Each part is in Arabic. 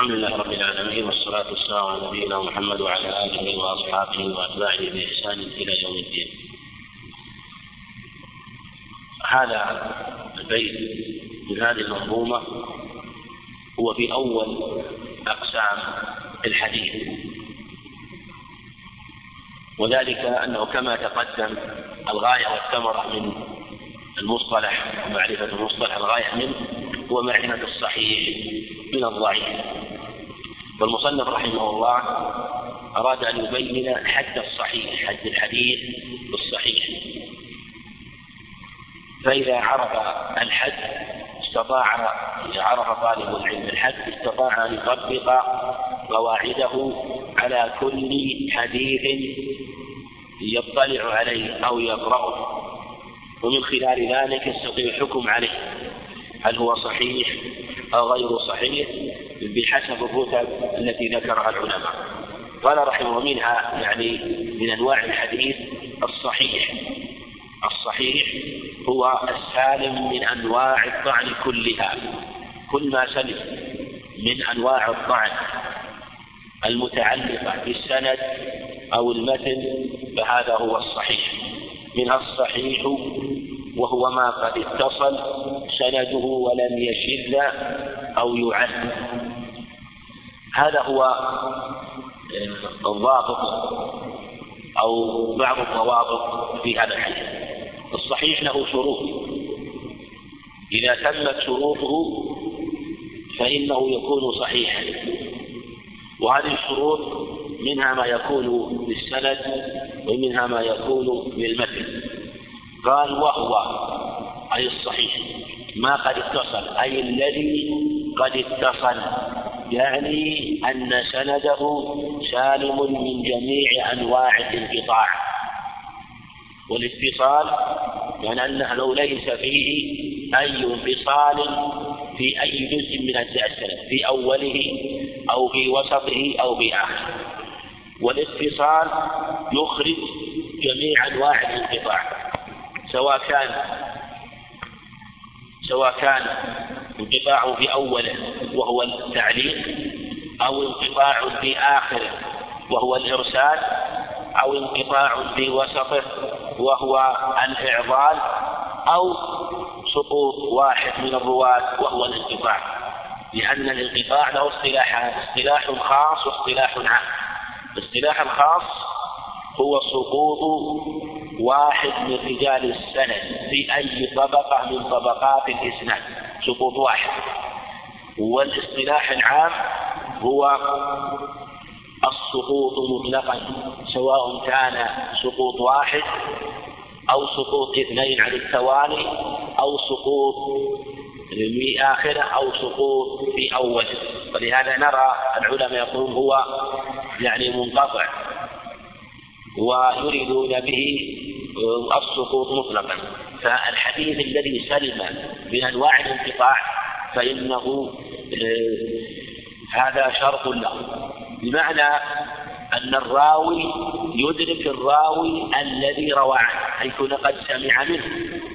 الحمد لله رب العالمين والصلاة والسلام على نبينا محمد وعلى آله وأصحابه وأتباعه بإحسان إلى يوم الدين. هذا البيت من هذه المنظومة هو في أول أقسام الحديث وذلك أنه كما تقدم الغاية والثمرة من المصطلح ومعرفة المصطلح الغاية منه هو معرفة الصحيح من الضعيف والمصنف رحمه الله أراد أن يبين حد الصحيح حد الحديث بالصحيح. فإذا عرف الحد استطاع إذا عرف طالب العلم الحد استطاع أن يطبق قواعده على كل حديث يطلع عليه أو يقرأه. ومن خلال ذلك يستطيع الحكم عليه. هل هو صحيح أو غير صحيح؟ بحسب الرتب التي ذكرها العلماء. قال رحمه منها يعني من أنواع الحديث الصحيح. الصحيح هو السالم من أنواع الطعن كلها. كل ما سلم من أنواع الطعن المتعلقة بالسند أو المتن فهذا هو الصحيح. منها الصحيح وهو ما قد اتصل سنده ولم يشذ أو يعد. هذا هو آه، الضابط أو بعض الضوابط في هذا الحديث. الصحيح له شروط. إذا تمت شروطه فإنه يكون صحيحا. وهذه الشروط منها ما يكون بالسند ومنها ما يكون بالمتن. قال وهو أي الصحيح ما قد اتصل أي الذي قد اتصل. يعني أن سنده سالم من جميع أنواع الانقطاع. والاتصال يعني أنه لو ليس فيه أي انفصال في أي جزء من أجزاء السند في أوله أو في وسطه أو في آخره. والاتصال يخرج جميع أنواع الانقطاع سواء كان سواء كان انقطاع في أوله وهو التعليق أو انقطاع في آخره وهو الإرسال أو انقطاع في وسطه وهو الإعضال أو سقوط واحد من الرواة وهو الانقطاع. لأن الانقطاع له اصطلاحان اصطلاح خاص واصطلاح عام. الاصطلاح الخاص هو سقوط واحد من رجال السند في أي طبقة من طبقات الإسناد. سقوط واحد. والاصطلاح العام هو السقوط مطلقا سواء كان سقوط واحد أو سقوط اثنين عن التوالي أو سقوط في آخرة أو سقوط في أوله ولهذا نرى العلماء يقولون هو يعني منقطع. ويريدون به السقوط مطلقا. فالحديث الذي سلم من أنواع الانقطاع فإنه آه، هذا شرط له. بمعنى أن الراوي يدرك الراوي الذي روى عنه ان يكون قد سمع منه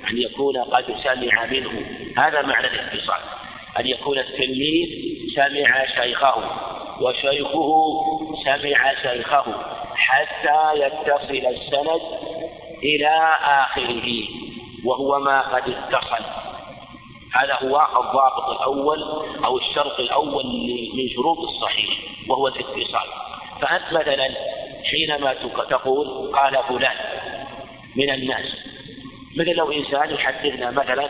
أن يكون قد سمع منه. هذا معنى الاتصال. أن يكون التلميذ سمع شيخه وشيخه سمع شيخه حتى يتصل السند إلى آخره وهو ما قد اتصل. هذا هو الضابط الأول أو الشرط الأول من شروط الصحيح وهو الاتصال. فأنت مثلا حينما تقول قال فلان من الناس مثل لو إنسان يحدثنا مثلا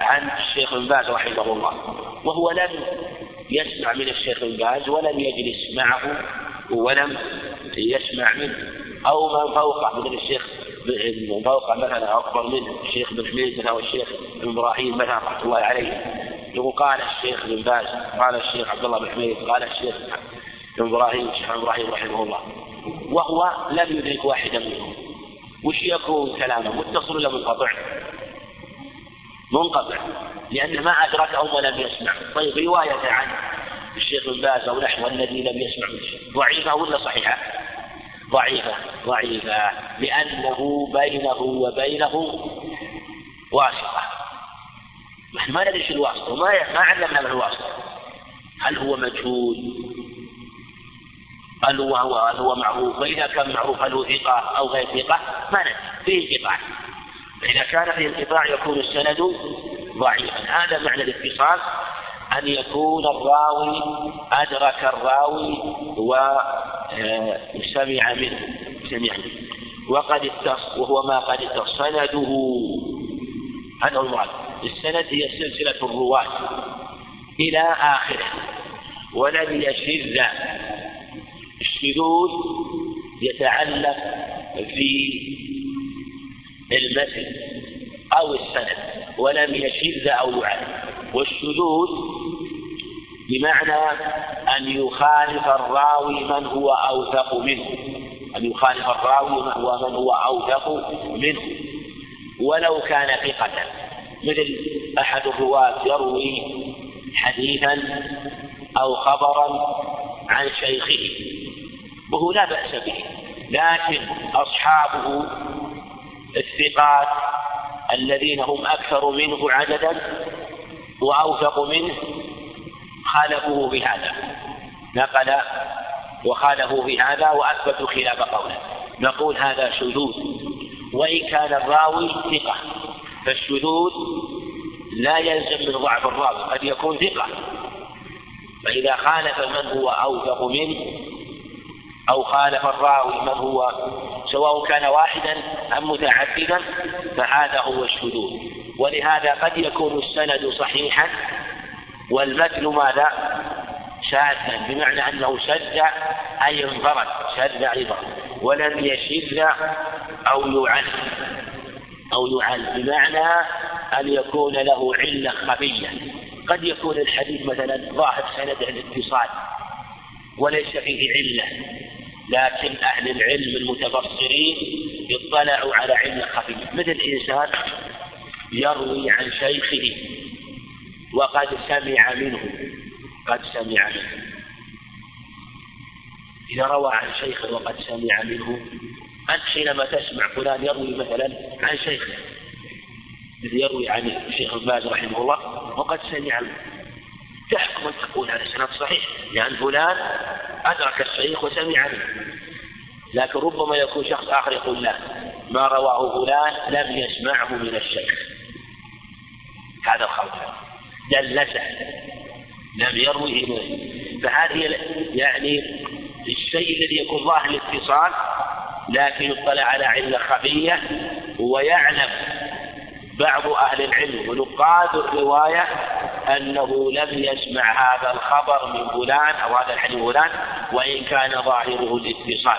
عن الشيخ بن باز رحمه الله وهو لم يسمع من الشيخ بن باز ولم يجلس معه ولم يسمع منه أو من فوقه مثل الشيخ من فوقه مثلا أكبر منه الشيخ بن حميد مثلا أو الشيخ بن إبراهيم مثلا رحمة الله عليه. يقول قال الشيخ بن باز قال الشيخ عبد الله بن حميد قال الشيخ بن إبراهيم الشيخ بن إبراهيم رحمه الله. وهو لم يدرك واحدا منهم. وش يكون كلامه؟ متصل ولا منقطع؟ منقطع لأنه ما أدركهم ولم يسمع. طيب رواية عن الشيخ بن باز أو نحو الذي لم يسمع. ضعيفة ولا صحيحة؟ ضعيفة ضعيفة لأنه بينه وبينه واسطة. نحن ما ندري شو الواسطة وما ما علمنا من الواسطة. هل هو مجهول؟ هل هو هل هو معروف؟ وإذا كان معروف هل هو ثقة أو غير ثقة؟ ما ندري. فيه انقطاع. فإذا كان فيه انقطاع يكون السند ضعيفا. هذا معنى الاتصال أن يكون الراوي أدرك الراوي وسمع آه، منه سمع منه. وقد وهو ما قد سنده. هذا المراد. السند هي سلسلة الرواة إلى آخره. ولم يشذ. الشذوذ يتعلق في المثل أو السند. ولم يشذ أو يعد والشذوذ بمعنى أن يخالف الراوي من هو أوثق منه. أن يخالف الراوي من هو من هو أوثق منه. ولو كان ثقة. مثل أحد الرواة يروي حديثا أو خبرا عن شيخه. وهو لا بأس به. لكن أصحابه الثقات الذين هم أكثر منه عددا وأوثق منه خالفوه بهذا. نقل وخالفوا بهذا وأثبتوا خلاف قوله. نقول هذا شذوذ. وإن كان الراوي ثقة. فالشذوذ لا يلزم من ضعف الراوي قد يكون ثقة. فإذا خالف من هو أوثق منه أو خالف الراوي من هو سواء كان واحدا أم متعددا فهذا هو الشذوذ. ولهذا قد يكون السند صحيحا والمتن ماذا؟ شاذا بمعنى أنه شذ أي انفرد شذ أيضا ولم يشذ أو يعل أو يعل بمعنى أن يكون له علة خفية. قد يكون الحديث مثلا ظاهر سند الاتصال وليس فيه علة. لكن أهل العلم المتبصرين اطلعوا على علة خفية. مثل إنسان يروي عن شيخه وقد سمع منه قد سمع منه. إذا روى عن شيخ وقد سمع منه أنت حينما تسمع فلان يروي مثلا عن شيخه الذي يروي عن الشيخ ابن باز رحمه الله وقد سمع تحكم أن تقول هذا سند صحيح لأن فلان أدرك الشيخ وسمع منه. لكن ربما يكون شخص آخر يقول لا ما رواه فلان لم يسمعه من الشيخ. هذا الخلط دلسه لم يروه فهذه يعني الشيء الذي يكون ظاهر الاتصال لكن يطلع على علة خفية ويعلم بعض أهل العلم ونقاد الرواية أنه لم يسمع هذا الخبر من فلان أو هذا الحديث فلان وإن كان ظاهره الاتصال.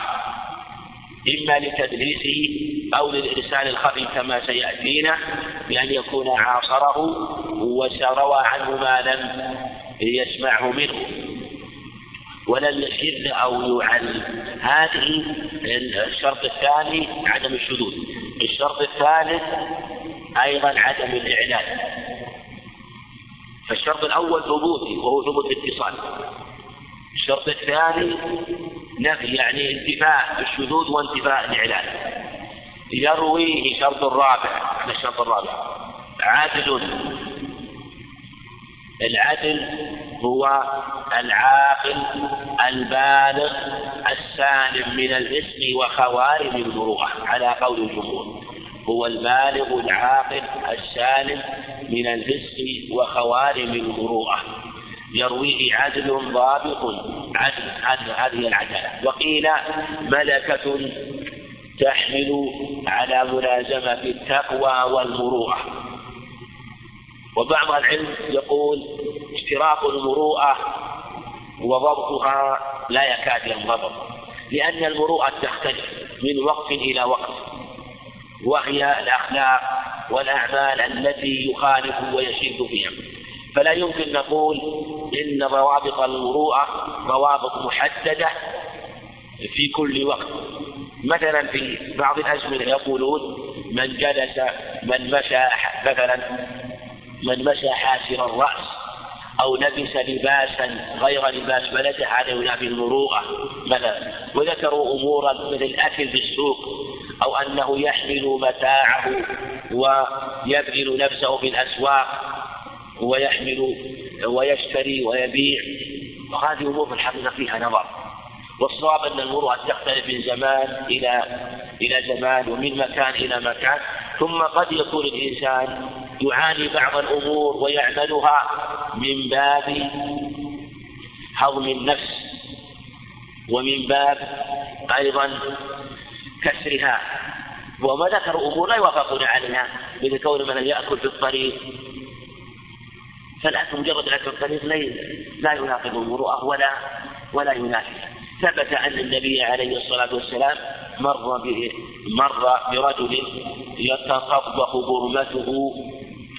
إما لتدليسه أو للإرسال الخفي كما سيأتينا بأن يكون عاصره وروى عنه ما لم يسمعه منه. ولم يشذ أو يعل. هذه الشرط الثاني عدم الشذوذ. الشرط الثالث أيضا عدم الإعلان. فالشرط الأول ثبوتي وهو ثبوت الاتصال. الشرط الثاني نفي يعني انتفاء الشذوذ وانتفاء الإعلان يرويه شرط الرابع هذا الشرط الرابع؟ عدل العدل هو العاقل البالغ السالم من الاسم وخوارم المروءة على قول الجمهور. هو البالغ العاقل السالم من الفسق وخوارم المروءة. يرويه عدل ضابط. عدل هذه العدالة. وقيل ملكة تحمل على ملازمة التقوى والمروءة. وبعض العلم يقول اشتراط المروءة وضبطها لا يكاد ينضبط لأن المروءة تختلف من وقت إلى وقت وهي الأخلاق والأعمال التي يخالف ويشد فيها. فلا يمكن نقول إن روابط المروءة روابط محددة في كل وقت. مثلا في بعض الأزمنة يقولون من جلس من مشى مثلا من مشى حاسر الرأس أو لبس لباسا غير لباس بلده هذا ينافي المروءة مثلا. وذكروا أمورا مثل الأكل في السوق أو أنه يحمل متاعه ويبذل نفسه في الأسواق ويحمل ويشتري ويبيع وهذه أمور في الحقيقة فيها نظر. والصواب أن المروءة تختلف من زمان إلى إلى زمان ومن مكان إلى مكان ثم قد يكون الإنسان يعاني بعض الأمور ويعملها من باب هضم النفس ومن باب أيضا كسرها. وما ذكر أمور لا يوافقون عليها مثل كون من يأكل في الطريق فالأكل مجرد الأكل في الطريق لا يناقض المروءة ولا ولا ينافيها ثبت أن النبي عليه الصلاة والسلام مر مر برجل يتطبخ برمته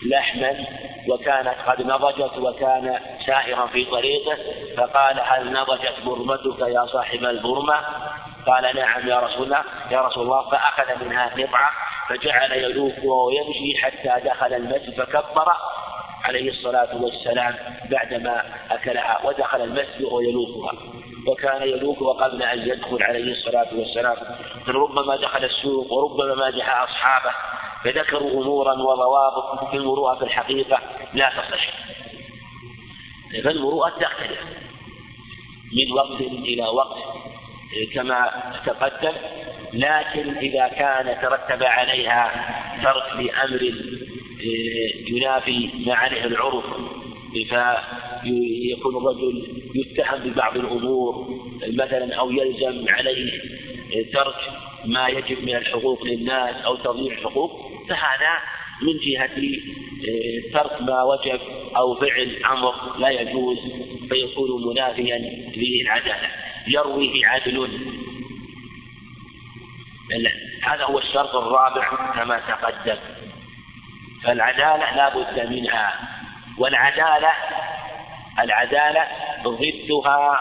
لحما وكانت قد نضجت وكان سائرا في طريقه فقال هل نضجت برمتك يا صاحب البرمة؟ قال نعم يا رسول الله. يا رسول الله. فأخذ منها قطعة فجعل يلوك ويمشي حتى دخل المسجد فكبر عليه الصلاة والسلام بعدما أكلها ودخل المسجد ويلوكها وكان يلوكها قبل أن يدخل عليه الصلاة والسلام. ربما دخل السوق وربما مادح أصحابه. فذكروا أمورا وضوابط في المروءة في الحقيقة لا تصح. فالمروءة تختلف. من وقت إلى وقت. كما تقدم. لكن إذا كان ترتب عليها ترك لأمر ينافي ما عليه العرف فيكون الرجل يتهم ببعض الأمور مثلا أو يلزم عليه ترك ما يجب من الحقوق للناس أو تضييع الحقوق فهذا من جهة ترك ما وجب أو فعل أمر لا يجوز فيكون منافيا للعدالة. يرويه عدل. هذا هو الشرط الرابع كما تقدم. فالعدالة لا بد منها والعدالة العدالة ضدها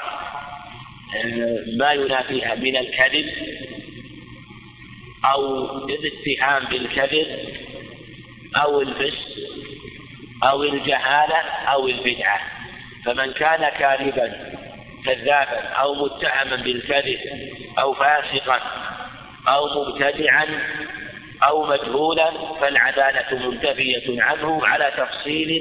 ما ينافيها من الكذب أو الاتهام بالكذب أو الفسق أو الجهالة أو البدعة. فمن كان كاذبا كذابا أو متهما بالكذب أو فاسقا أو مبتدعا أو مجهولا فالعدالة منتفية عنه على تفصيل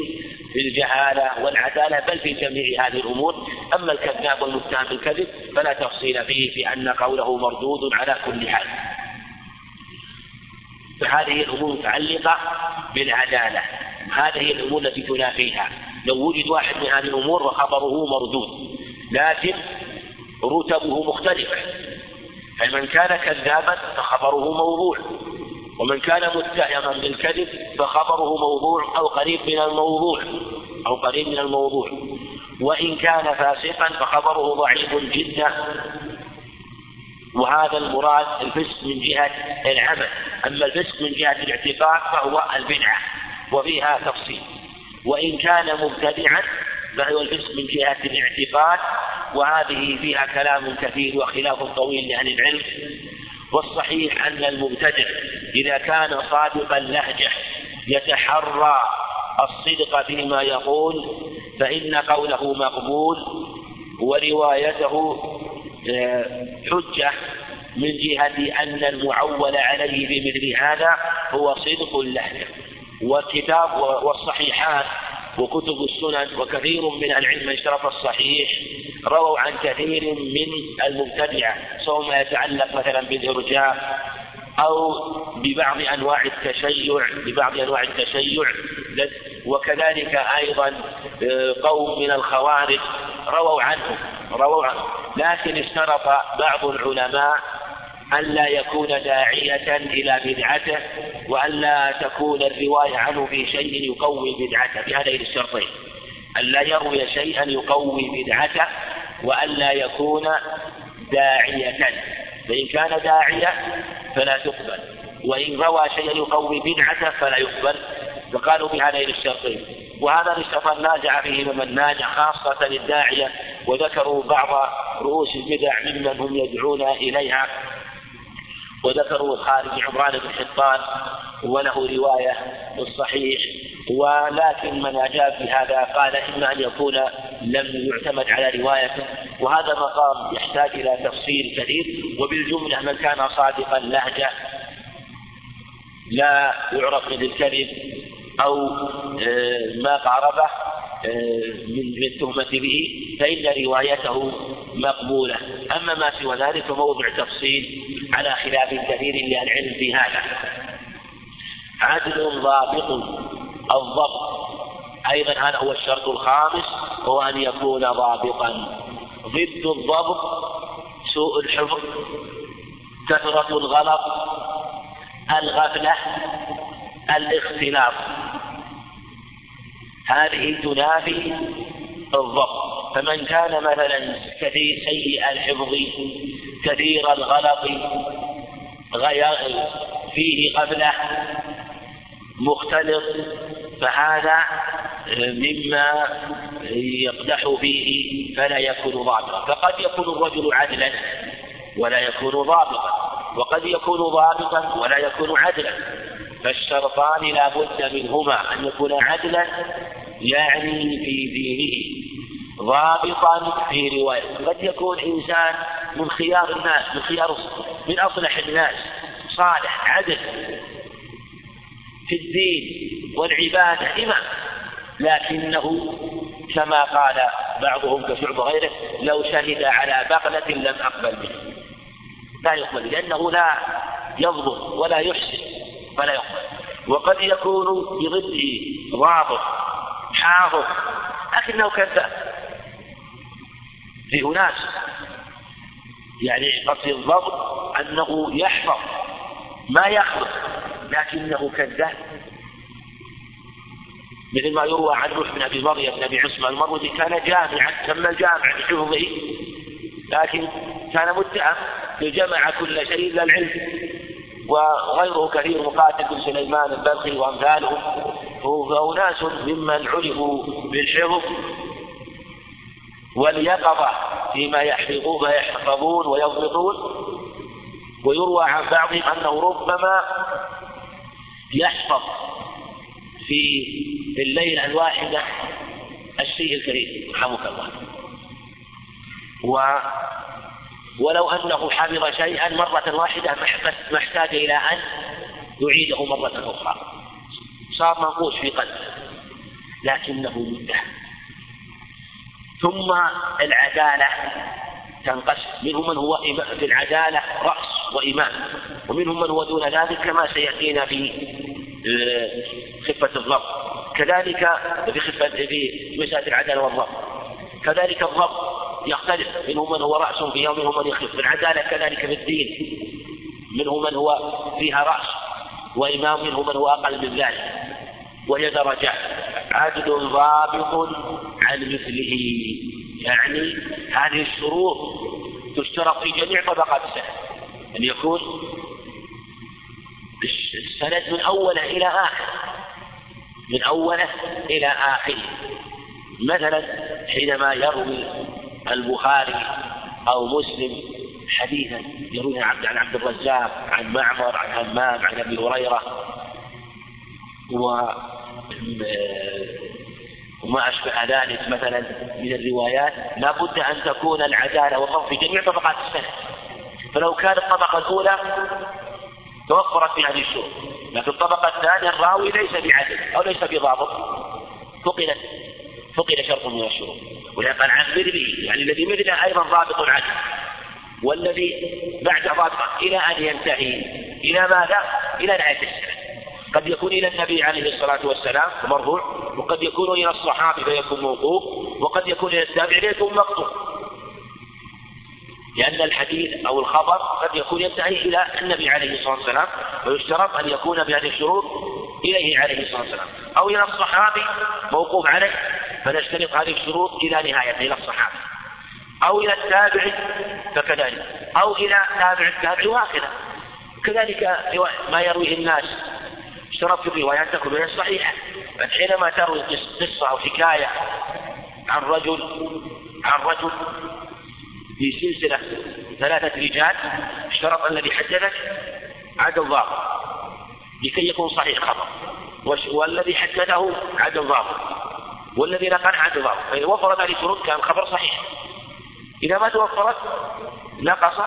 في الجهالة والعدالة بل في جميع هذه الأمور. أما الكذاب والمتهم بالكذب فلا تفصيل فيه في أن قوله مردود على كل حال. فهذه الأمور متعلقة بالعدالة. هذه الأمور التي تنافيها. لو وجد واحد من هذه الأمور وخبره مردود لكن رتبه مختلفة فمن كان كذابا فخبره موضوع. ومن كان متهما بالكذب فخبره موضوع أو قريب من الموضوع أو قريب من الموضوع. وإن كان فاسقا فخبره ضعيف جدا. وهذا المراد الفسق من جهة العمل. أما الفسق من جهة الاعتقاد فهو البدعة وفيها تفصيل. وإن كان مبتدعا فهو الفسق من جهة الاعتقاد. وهذه فيها كلام كثير وخلاف طويل لأهل العلم. والصحيح أن المبتدع إذا كان صادق اللهجة يتحرى الصدق فيما يقول فإن قوله مقبول وروايته آه، حجة من جهة أن المعول عليه بمثل هذا هو صدق اللهجة. والكتاب والصحيحات وكتب السنن وكثير من العلم شرف الصحيح رووا عن كثير من المبتدعة سواء ما يتعلق مثلا بالإرجاء أو ببعض أنواع التشيع ببعض أنواع التشيع. وكذلك أيضا آه، قوم من الخوارج رووا عنه رووا عنه. لكن اشترط بعض العلماء ألا يكون داعية إلى بدعته وألا تكون الرواية عنه في شيء يقوي بدعته بهذين الشرطين. ألا يروي شيئا يقوي بدعته وألا يكون داعية. فإن كان داعية فلا تقبل وإن روى شيئا يقوي بدعته فلا يقبل. فقالوا بهذين الشرطين. وهذا الاشتراط النازع فيه من ناجع خاصة للداعية وذكروا بعض رؤوس البدع ممن هم يدعون إليها. وذكروا خالد عمران بن حطان وله رواية الصحيح ولكن من أجاب بهذا قال إما أن يكون لم يعتمد على روايته وهذا مقام يحتاج إلى تفصيل كثير وبالجملة من كان صادقا لهجة لا يعرف من الكذب أو آه، ما قاربه من التهمة به فإن روايته مقبولة. أما ما سوى ذلك فموضع تفصيل على خلاف كثير للعلم في هذا. عدل ضابط الضبط. أيضا هذا هو الشرط الخامس هو أن يكون ضابطا. ضد الضبط سوء الحفظ كثرة الغلط الغفلة الاختلاف. هذه تنافي الضبط. فمن كان مثلا كثير سيء الحفظ كثير الغلط فيه غفلة مختلط فهذا مما يقدح فيه فلا يكون ضابطا. فقد يكون الرجل عدلا ولا يكون ضابطا. وقد يكون ضابطا ولا يكون عدلا. فالشرطان لا بد منهما أن يكون عدلا يعني في دينه ضابطا في رواية. قد يكون إنسان من خيار الناس من خيار من أصلح الناس صالح عدل في الدين والعبادة إمام. لكنه كما قال بعضهم كشعب غيره لو شهد على بغلة لم أقبل منه. لا يقبل لأنه لا يضبط ولا يحسن. فلا يقبل. وقد يكون بضده ضابط حافظ لكنه كذاب. في أناس يعني قصد الضبط أنه يحفظ ما يخلق لكنه كذاب. مثل ما يروى عن روح بن أبي مريم بن أبي عصمه المروزي كان جامعا تم الجامع بحفظه لكن كان متهم جمع كل شيء إلا العلم. وغيره كثير مقاتل بن سليمان البلخي وامثالهم فأناس ممن عرفوا بالحفظ واليقظة فيما يحفظون يحفظون ويضبطون. ويروى عن بعضهم أنه ربما يحفظ في الليلة الواحدة الشيء الكريم رحمك الله. ولو أنه حفظ شيئا مرة واحدة ما احتاج إلى أن يعيده مرة أخرى. صار منقوش في قلبه لكنه مدعم ثم العدالة تنقسم. منهم من هو في العدالة رأس وإمام. ومنهم من هو دون ذلك كما سيأتينا في آه، خفة الضبط. كذلك في خفة في مسألة العدالة والضبط. كذلك الضبط يختلف. منهم من هو رأس فيها ومنهم من يخف العدالة كذلك في الدين. منهم من هو فيها رأس. وإمام منهم من هو أقل من ذلك. وهي درجات عدل ضابط عن مثله. يعني هذه الشروط تشترط في جميع طبقات السند أن يكون السند من أوله إلى آخره من أوله إلى آخره. مثلا حينما يروي البخاري أو مسلم حديثا يرويه عبد عن عبد الرزاق عن معمر عن همام عن أبي هريرة. و وما أشبه ذلك مثلا من الروايات. لا بد أن تكون العدالة والضبط في جميع طبقات السنة فلو كانت الطبقة الأولى توفرت في هذه الشروط لكن الطبقة الثانية الراوي ليس بعدل أو ليس بضابط. فقدت فقد شرط من الشروط. ولهذا قال عن مثله يعني الذي مثله أيضا ضابط العدل والذي بعد ضابط إلى أن ينتهي. إلى ماذا؟ إلى نهاية السنة قد يكون إلى النبي عليه الصلاة والسلام مرفوع وقد يكون إلى الصحابي فيكون موقوف وقد يكون إلى التابع فيكون مقطوع. لأن الحديث أو الخبر قد يكون ينتهي إلى النبي عليه الصلاة والسلام ويشترط أن يكون بهذه الشروط إليه عليه الصلاة والسلام. أو إلى الصحابي موقوف عليه. فنشترط هذه الشروط إلى نهايته إلى الصحابي أو إلى التابع فكذلك. أو إلى تابع التابع وهكذا. كذلك ما يرويه الناس. اشترط في الروايات تكون هي صحيحة. حينما تروي قصة أو حكاية عن رجل عن رجل في سلسلة ثلاثة رجال اشترط الذي حدثك عدل ضابط لكي يكون صحيح خبر. والذي حدثه عدل ضابط والذي نقل عدل ضابط فإذا وفرت هذه الشروط كان الخبر صحيح. إذا ما توفرت نقص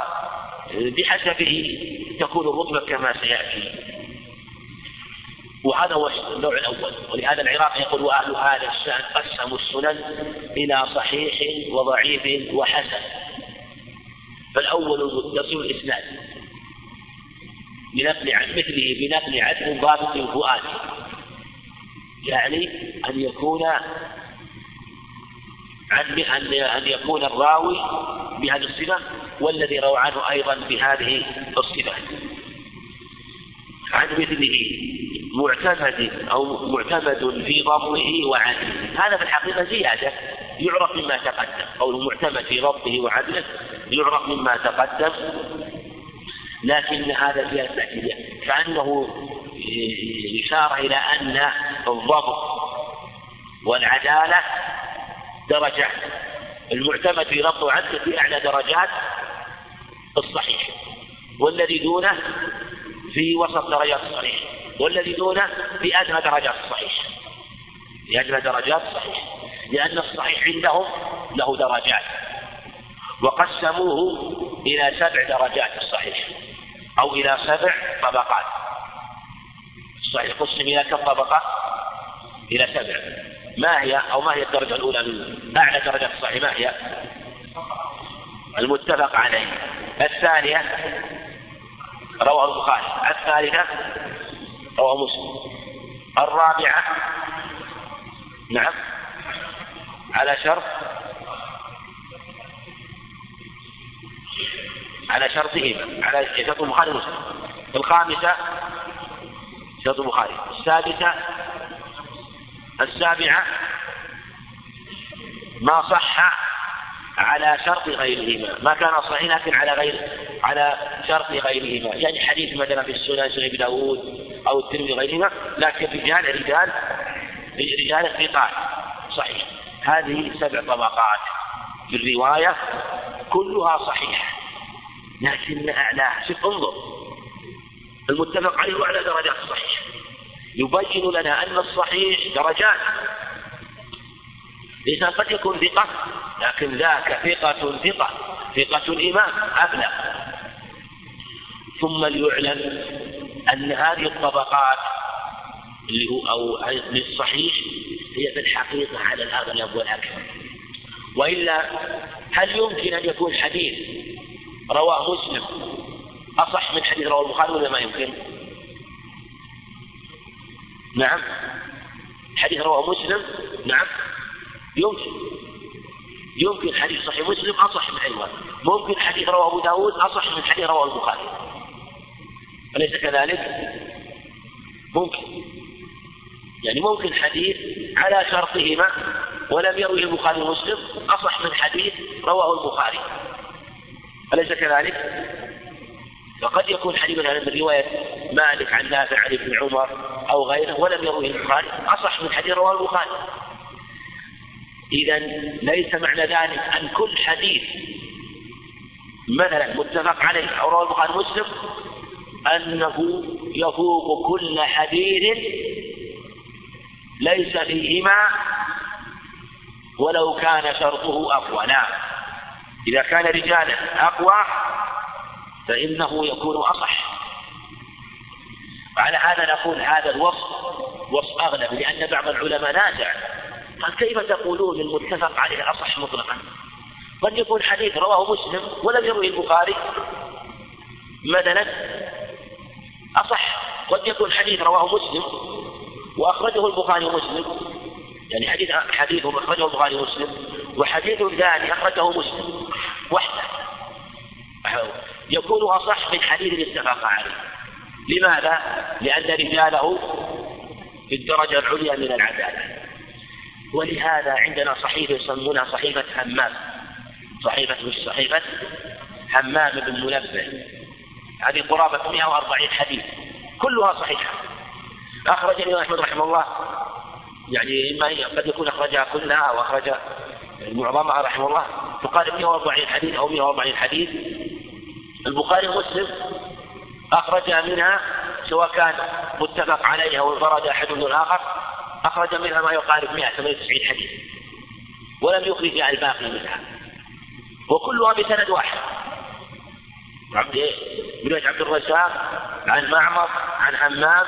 بحسبه تكون الرتبة كما سيأتي. وهذا هو النوع الأول. ولهذا العراقي يقول وأهل هذا الشأن قسموا السنن إلى صحيح وضعيف وحسن. فالأول يصل الإسناد. بنقل عن مثله بنقل عدل ضابط الفؤاد. يعني أن يكون أن أن يكون الراوي بهذه الصفة والذي روى عنه أيضا بهذه الصفة. عن مثله معتمد أو معتمد في ضبطه وعدله. هذا في الحقيقة زيادة يعرف مما تقدم. قول معتمد في ضبطه وعدله يعرف مما تقدم لكن هذا زيادة كأنه إشارة إلى أن الضبط والعدالة درجات المعتمد في ضبط وعدل في أعلى درجات الصحيح والذي دونه في وسط درجات الصحيح والذي دونه في أدنى درجات الصحيح. في أدنى درجات الصحيح لأن الصحيح عندهم له درجات وقسموه إلى سبع درجات الصحيح. أو إلى سبع طبقات. الصحيح قسم إلى كم طبقة؟ إلى سبع. ما هي أو ما هي الدرجة الأولى من أعلى درجات الصحيح ما هي؟ المتفق عليه. الثانية رواه البخاري. الثالثة رواه مسلم. الرابعة نعم على شرط على شرطهما على شرط البخاري ومسلم. الخامسة شرط البخاري. السادسة السابعة ما صح على شرط غيرهما. ما كان صحيح لكن على غير على شرط غيرهما. يعني حديث مثلا في السنن سنن أبي داود أو الترمذي غيرهما لكن رجال رجال رجال الثقات صحيح. هذه سبع طبقات في الرواية كلها صحيحة. لكن أعلاها شوف انظر. المتفق عليه أعلى درجات الصحيح. يبين لنا أن الصحيح درجات. الإنسان قد يكون ثقة لكن ذاك ثقة ثقة ثقة إمام أبلغ ثم ليعلم أن هذه الطبقات اللي هو أو للصحيح هي في الحقيقة على الأغلب والأكثر وإلا هل يمكن أن يكون حديث رواه مسلم. أصح من حديث رواه البخاري ولا ما يمكن؟ نعم. حديث رواه مسلم؟ نعم. يمكن. يمكن حديث صحيح مسلم أصح من حديث ممكن حديث رواه أبو داود أصح من حديث رواه البخاري. أليس كذلك؟ ممكن. يعني ممكن حديث على شرطهما ولم يروه البخاري ومسلم أصح من حديث رواه البخاري. أليس كذلك؟ فقد يكون حديث من رواية مالك عن نافع عن ابن عمر أو غيره ولم يروه البخاري أصح من حديث رواه البخاري. إذا ليس معنى ذلك أن كل حديث مثلا متفق عليه أو رواه البخاري مسلم أنه يفوق كل حديث ليس فيهما ولو كان شرطه أقوى. لا إذا كان رجالا أقوى فإنه يكون أصح. وعلى هذا نقول هذا الوصف وصف أغلب لأن بعض العلماء نازع. قال كيف تقولون المتفق عليه أصح مطلقا؟ قد يكون حديث رواه مسلم ولم يروه البخاري مثلا أصح. قد يكون حديث رواه مسلم وأخرجه البخاري ومسلم يعني حديث حديث أخرجه البخاري ومسلم وحديث ثاني أخرجه مسلم. وحده. يكون أصح من حديث اتفق عليه. لماذا؟ لأن رجاله في الدرجة العليا من العدالة. ولهذا عندنا صحيفة يسمونها صحيفة همام صحيفة مش صحيفة؟ همام بن منبه. هذه قرابة 140 حديث. كلها صحيحة. أخرج الإمام أحمد رحمه الله. يعني إما قد يكون أخرجها كلها أو أخرج معظمها رحمه الله تقارب 140 حديث أو 140 حديث. البخاري ومسلم أخرج منها سواء كان متفق عليها أو انفرد أحد من الآخر أخرج منها ما يقارب 198 حديث ولم يخرج فيها الباقي منها. وكلها بسند واحد. عبد بن عبد الرزاق عن معمر عن همام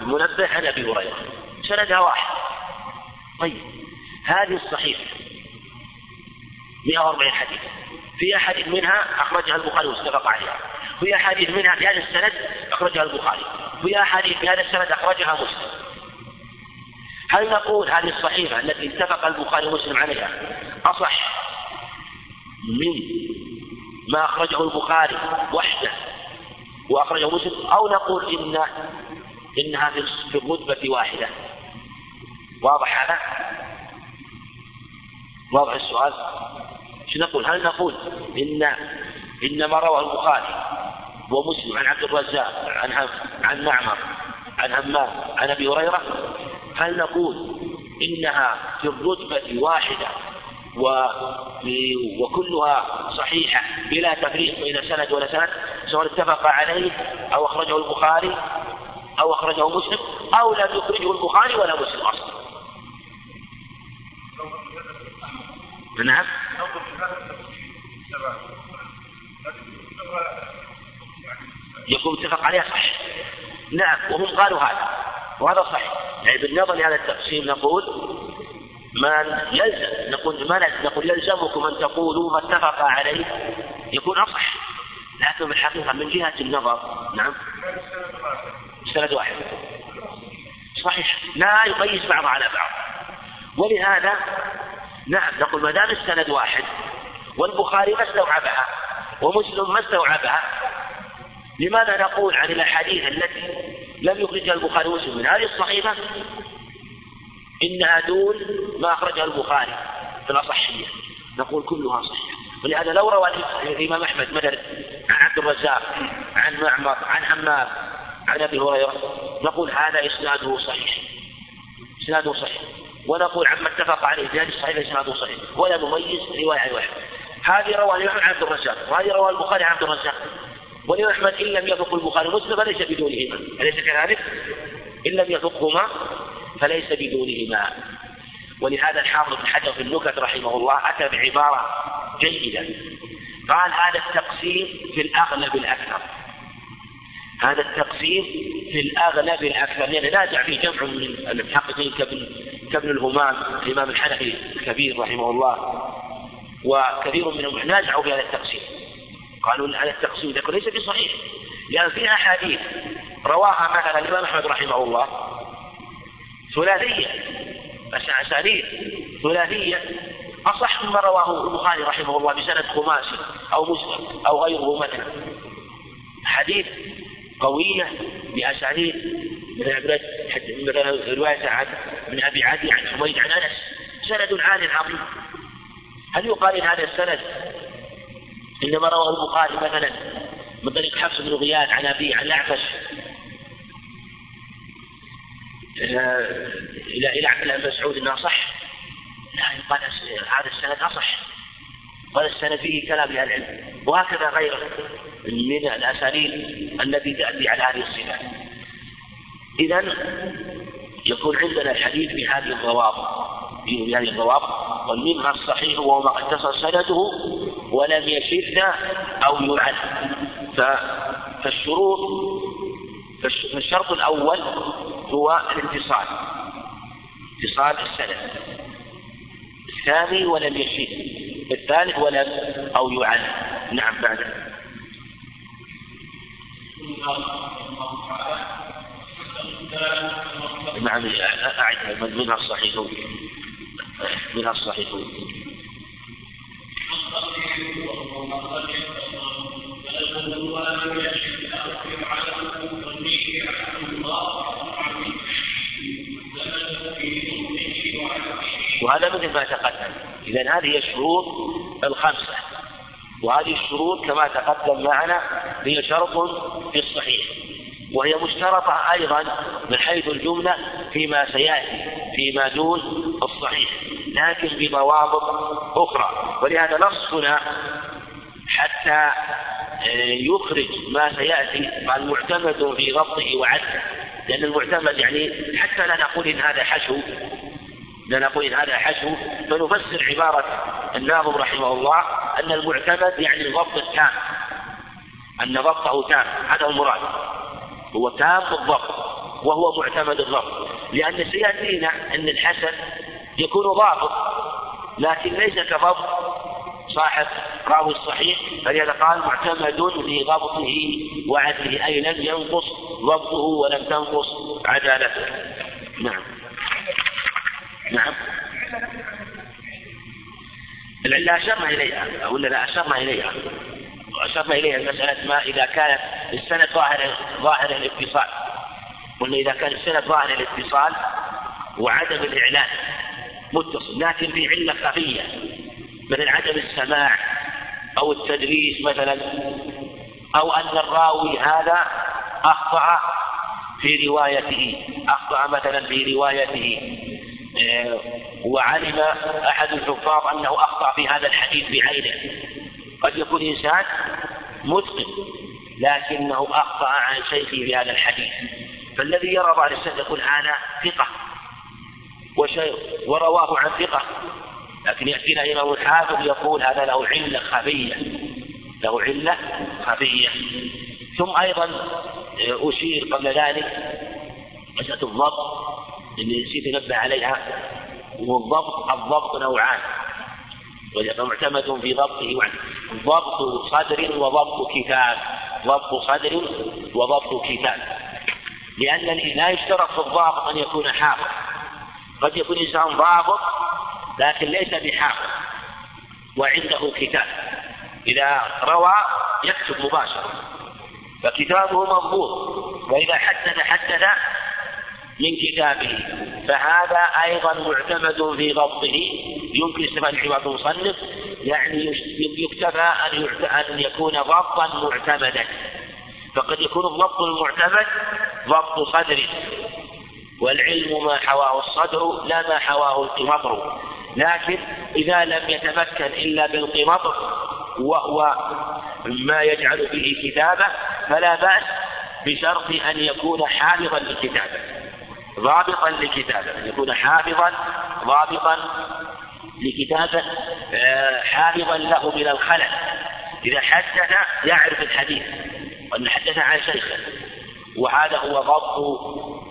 المنبه عن أبي هريرة. سندها واحد. طيب هذه الصحيحة. 140 حديث في أحاديث منها أخرجها البخاري واتفق عليها في أحاديث منها في هذا السند أخرجها البخاري. في أحاديث في هذا السند أخرجها مسلم. هل نقول هذه الصحيحة التي اتفق البخاري ومسلم عليها أصح من ما أخرجه البخاري وحده وأخرجه مسلم؟ أو نقول إن إنها في الرتبة واحدة؟ واضح هذا؟ واضح السؤال؟ شو نقول؟ هل نقول إن إن ما رواه البخاري ومسلم عن عبد الرزاق عن عن معمر عن همام عن أبي هريرة هل نقول إنها في الرتبة واحدة وكلها صحيحة بلا تفريق بين سند ولا سند سواء اتفق عليه أو أخرجه البخاري أو أخرجه مسلم أو لم يخرجه البخاري ولا مسلم أصلا نعم. يكون متفق عليه صح نعم وهم قالوا هذا وهذا صحيح. يعني بالنظر لهذا التقسيم نقول ما يلزم نقول ما نقول يلزمكم أن تقولوا ما اتفق عليه يكون أصح. لكن في الحقيقة من جهة النظر نعم. سند واحد. صحيح. لا يقيس بعض على بعض. ولهذا نعم نقول ما دام السند واحد والبخاري ما استوعبها ومسلم ما استوعبها لماذا نقول عن الأحاديث التي لم يخرجها البخاري ومسلم؟ من هذه الصحيفة إنها دون ما اخرجها البخاري في الأصحية. نقول كلها صحيحة. ولهذا لو روى الإمام أحمد مثلا عن عبد الرزاق عن معمر عن حماد عن أبي هريرة نقول هذا إسناده صحيح. إسناده صحيح. ونقول عما اتفق عليه في هذه الصحيفة إسناده صحيح ولا نميز رواية عن واحد. هذه روى الإمام عن عبد الرزاق وهذه روى البخاري عن عبد الرزاق. والإمام أحمد إن لم يفق البخاري ومسلم فليس بدونهما. أليس كذلك؟ إن لم يفقهما فليس بدونهما. ولهذا الحافظ بن حجر في النكت رحمه الله أتى بعبارة جيدة. قال هذا التقسيم في الأغلب الأكثر. هذا التقسيم في الأغلب الأكثر لأن نازع فيه جمع من المحققين كابن كابن الهمام الإمام الحنفي الكبير رحمه الله وكثير منهم نازعوا في هذا التقسيم. قالوا هذا التقسيم ذكر ليس بصحيح لأن في أحاديث رواها مثلا الإمام أحمد رحمه الله ثلاثية أسانيد ثلاثية أصح مما رواه البخاري رحمه الله بسند خماسي أو مسلم أو غيره مثلا. حديث قوية بأسانيد مثلا رواية عن من أبي عدي عن حميد عن أنس. سند عال عظيم. هل يقال إن هذا السند إنما رواه البخاري مثلا من طريق حفص بن غياث عن أبيه عن الأعفش إلى إلى عبد الله بن مسعود أنها صح. لا يقال هذا السند أصح. هذا السند فيه كلام لأهل العلم. وهكذا غيره من الأسانيد. التي تأتي على هذه الصفات إذا يكون عندنا الحديث بهذه الضوابط بهذه الضوابط ومنها الصحيح وهو ما اتصل سنده ولم يشذ أو يعد. فالشروط فالشرط الأول هو الاتصال اتصال السند. الثاني ولم يشذ الثالث ولم أو يعد. نعم بعد. نعم أعد منها الصحيح منها الصحيح وهذا مثل ما تقدم. إذا هذه الشروط الخمسة. وهذه الشروط كما تقدم معنا هي شرط في الصحيح. وهي مشترطة أيضا من حيث الجملة فيما سيأتي فيما دون الصحيح لكن بضوابط أخرى. ولهذا نصنا حتى آه، يخرج ما سيأتي المعتمد في ضبطه وعده لأن المعتمد يعني حتى لا نقول إن هذا حشو لا نقول إن هذا حشو فنفسر عبارة الناظم رحمه الله أن المعتمد يعني الضبط التام. أن ضبطه تام. هذا هو المراد. هو تام الضبط. وهو معتمد الضبط. لأن سيأتينا أن الحسن يكون ضابط لكن ليس كضبط. صاحب راوي الصحيح فلهذا قال معتمد في ضبطه وعدله. أي لم ينقص ضبطه ولم تنقص عدالته. نعم. نعم. العلة أشرنا إليها ولا لا أشرنا إليها؟ أشرنا إليها مسألة ما إذا كانت السند ظاهر ظاهر الاتصال قلنا إذا كان السند ظاهر الاتصال وعدم الإعلان متصل لكن في علة خفية مثل عدم السماع أو التدريس مثلا أو أن الراوي هذا أخطأ في روايته أخطأ مثلا في روايته آه، وعلم أحد الحفاظ أنه أخطأ في هذا الحديث بعينه. قد يكون إنسان متقن لكنه أخطأ عن شيخه في هذا الحديث. فالذي يرى بعد السنة يقول هذا ثقة وشيء ورواه عن ثقة لكن يأتينا إمام الحافظ يقول هذا له علة خفية له علة خفية. ثم أيضا أشير قبل ذلك مسألة الضبط اللي نسيت أنبه عليها والضبط الضبط نوعان معتمد في ضبطه ضبط صدر وضبط كتاب. ضبط صدر وضبط كتاب. لأن لا يشترط في الضابط أن يكون حافظ. قد يكون إنسان ضابط لكن ليس بحافظ. وعنده كتاب. إذا روى يكتب مباشرة. فكتابه مضبوط. وإذا حدث حدث من كتابه. فهذا أيضا معتمد في ضبطه. يمكن استفادة عبارة المصنف. يعني يكتفى أن أن يكون ضبطا معتمدا. فقد يكون الضبط المعتمد ضبط صدر. والعلم ما حواه الصدر لا ما حواه القمطر. لكن إذا لم يتمكن إلا بالقمطر وهو ما يجعل به كتابة فلا بأس بشرط أن يكون حافظا لكتابة. ضابطا لكتابة. أن يكون حافظا ضابطا لكتابه آه، حافظا له من الخلل. إذا حدث يعرف الحديث. وأن حدث عن شيخه. وهذا هو ضبط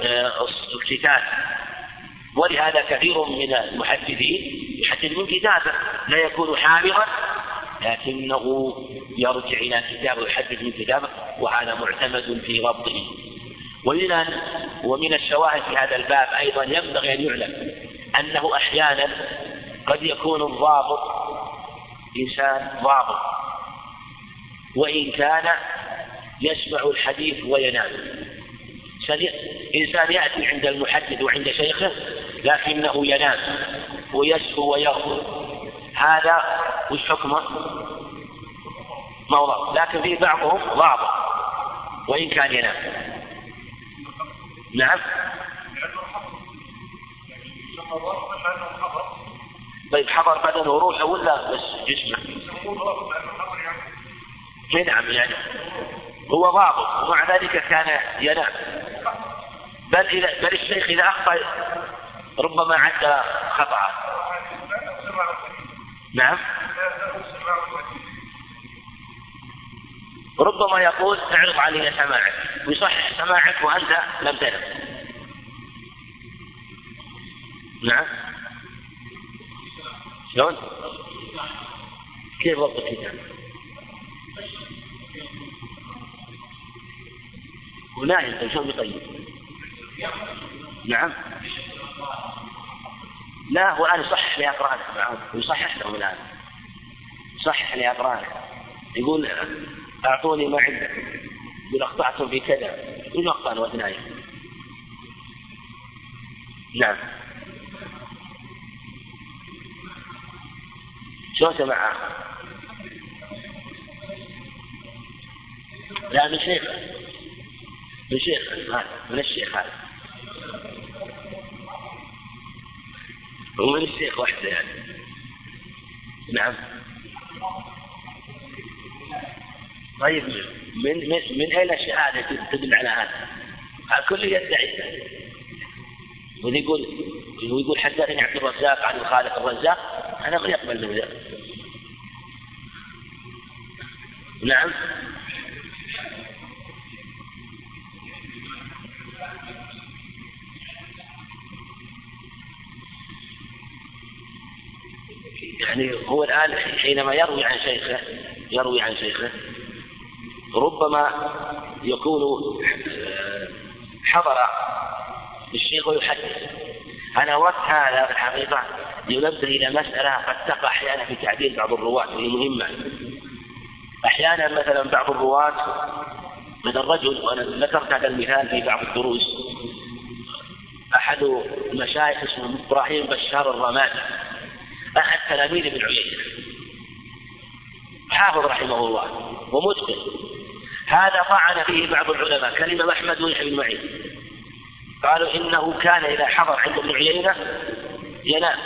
آه، الكتاب. ولهذا كثير من المحدثين يحدث من كتابه. لا يكون حافظا لكنه يرجع إلى كتابه ويحدث من كتابه وهذا معتمد في ضبطه. ومن ومن الشواهد في هذا الباب أيضا ينبغي أن يعلم أنه أحيانا قد يكون الضابط إنسان ضابط وإن كان يسمع الحديث وينام. إنسان يأتي عند المحدث وعند شيخه لكنه ينام ويسهو ويغفر. هذا وش حكمه؟ موضع. لكن في بعضهم ضابط وإن كان ينام. نعم. طيب حضر بدنه وروحه ولا بس جسمه؟ نعم يعني هو ضابط ومع ذلك كان ينام. بل إذا بل الشيخ إذا أخطأ ربما عد خطأ. نعم. ربما يقول اعرض علي سماعك. ويصحح سماعك وأنت لم تنم. نعم. شلون؟ كيف ضبط الكتاب؟ ونايم شلون يطيب؟ نعم. لا هو الآن يصحح لأقرانه نعم يصحح لهم الآن. يصحح لأقرانه يقول أعطوني ما عندكم يقول أخطأتم في كذا. يقول أخطأنا وأثنائي نعم. شلون سمعها؟ لا من شيخ. من شيخ. هذا من الشيخ هذا. هو من الشيخ وحده يعني. نعم. طيب من من من أين الشهادة تدل على هذا؟ الكل يدعي ويقول ويقول حدثني عبد الرزاق عن الخالق الرزاق على قد يقبل له ذلك نعم. يعني هو الآن حينما يروي عن شيخه يروي عن شيخه ربما يكون آه، حضر الشيخ ويحدث. أنا أردت هذا في الحقيقة ينبه إلى مسألة قد تقع أحيانا في تعديل بعض الرواة وهي مهمة. أحيانا مثلا بعض الرواة من الرجل وأنا ذكرت هذا المثال في بعض الدروس أحد المشايخ اسمه إبراهيم بشار الرمادي أحد تلاميذ ابن عيينة. حافظ رحمه الله ومتقن. هذا طعن فيه بعض العلماء كلمة أحمد ويحيى بن معين. قالوا إنه كان إذا حضر عند ابن عيينة ينام.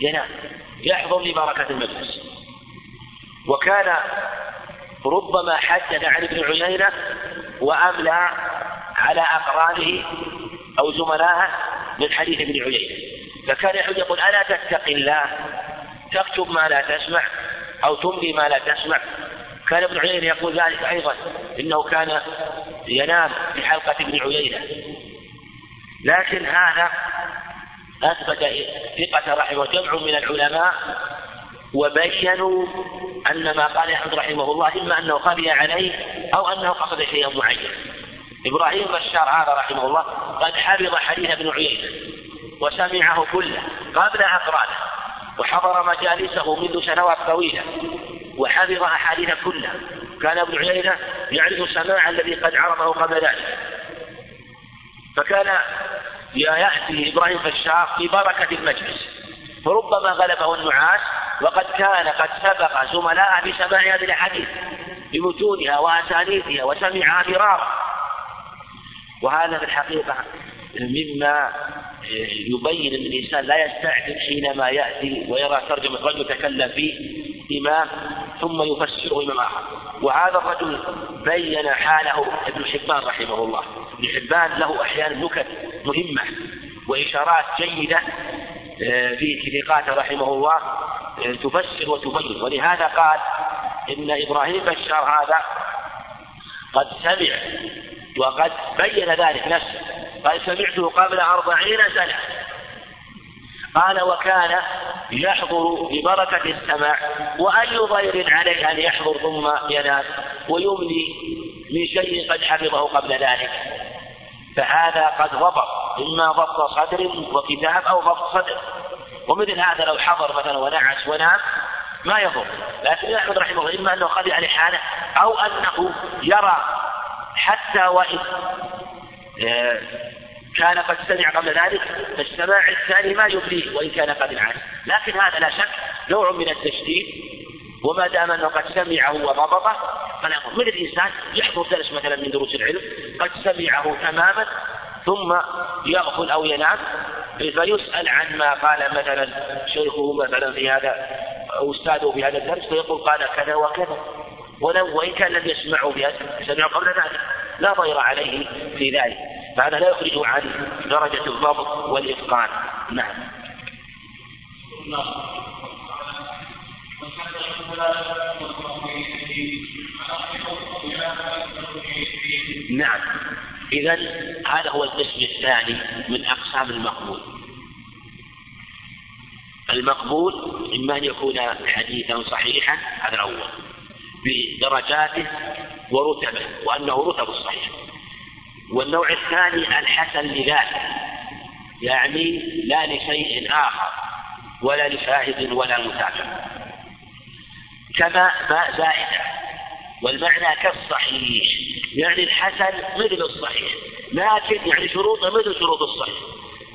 ينام. يحضر لبركة المجلس. وكان ربما حدث عن ابن عيينة وأملى على أقرانه أو زملائه من حديث ابن عيينة. فكان يحب يقول ألا تتقي الله؟ تكتب ما لا تسمع أو تملي ما لا تسمع كان ابن عيينة يقول ذلك أيضا إنه كان ينام في حلقة ابن عيينة. لكن هذا أثبت ثقة رحمه جمع من العلماء وبينوا أن ما قال أحمد رحمه الله إما أنه خفي عليه أو أنه قصد شيئا معينا. إبراهيم بشار هذا رحمه الله قد حفظ حديث ابن عيينة وسمعه كله قبل أقرانه وحضر مجالسه منذ سنوات طويلة. وحفظ أحاديث كلها. كان ابن عيينة يعرف سماع الذي قد عرضه قبل ذلك. فكان يأتي إبراهيم بشار ببركة المجلس. فربما غلبه النعاس وقد كان قد سبق زملاءه بسماع هذه الأحاديث بمتونها وأسانيدها وسمعها مرارا. وهذا في الحقيقة مما يبين أن الإنسان لا يستعجل حينما يأتي ويرى ترجمة رجل يتكلم فيه. إمام ثم يفسره إمام آخر. وهذا الرجل بين حاله ابن حبان رحمه الله. ابن حبان له أحيانا نكت مهمة وإشارات جيدة آه، في ثقاته رحمه الله آه، تفسر وتبين. ولهذا قال إن إبراهيم بشار هذا قد سمع وقد بين ذلك نفسه. قال سمعته قبل أربعين سنة. قال وكان يحضر ببركة السماع وأي ضير عليه أن يحضر ثم ينام ويملي من شيء قد حفظه قبل ذلك. فهذا قد ضبط إما ضبط صدر وكتاب أو ضبط صدر. ومثل هذا لو حضر مثلا ونعس ونام ما يضر. لكن أحمد رحمه الله إما أنه خذ عليه حاله أو أنه يرى حتى وإن آه، كان قد سمع قبل ذلك فالسماع الثاني ما يفليه وإن كان قد انعاد. لكن هذا لا شك نوع من التشديد وما دام أنه قد سمعه وضبطه فلا يقول مثل الإنسان يحضر درس مثلا من دروس العلم قد سمعه تماما ثم يغفل أو ينام فيسأل عن ما قال مثلا شيخه مثلا في هذا أو أستاذه في هذا الدرس فيقول قال كذا وكذا. ولو وإن كان لم يسمعه في سمعه قبل ذلك لا ضير عليه في ذلك. فهذا لا يخرجه عن درجة الضبط والإتقان. نعم. نعم. إذا هذا هو القسم الثاني من أقسام المقبول. المقبول إما أن يكون حديثا صحيحا هذا الأول بدرجاته ورتبه وأنه رتب الصحيح. والنوع الثاني الحسن لذاته يعني لا لشيء آخر ولا لشاهد ولا متابع كما ماء زائدة والمعنى كالصحيح يعني الحسن مثل الصحيح لكن يعني شروطه مثل شروط الصحيح.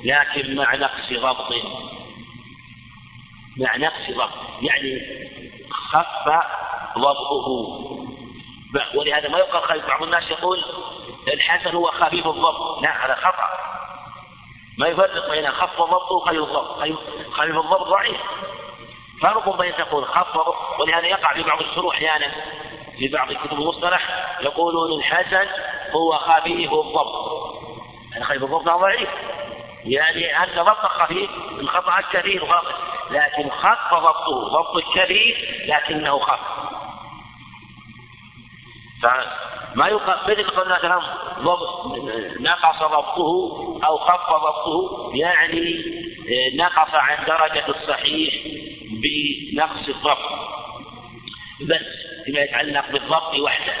لكن مع نقص ضبط مع نقص ضبط يعني خف ضبطه. ولهذا ما يقال خفيف بعض الناس يقول الحسن هو خفيف الضبط لا هذا خطأ. ما يفرق بين خف ضبط وخفيف الضبط خفيف الضبط ضعيف. فرق بين تقول خف ولهذا يقع في بعض الشروح أحيانا في بعض كتب المصطلح يقولون الحسن هو خفيف الضبط يعني خفيف الضبط ضعيف. يعني أن ضبط خفيف انقطع الكثير وخف لكن خف ضبطه ضبط الكثير لكنه خف. فما يقال مثل قلنا مثلا ضبط نقص ضبطه أو خف ضبطه يعني نقص عن درجة الصحيح بنقص الضبط. بس فيما يتعلق بالضبط وحده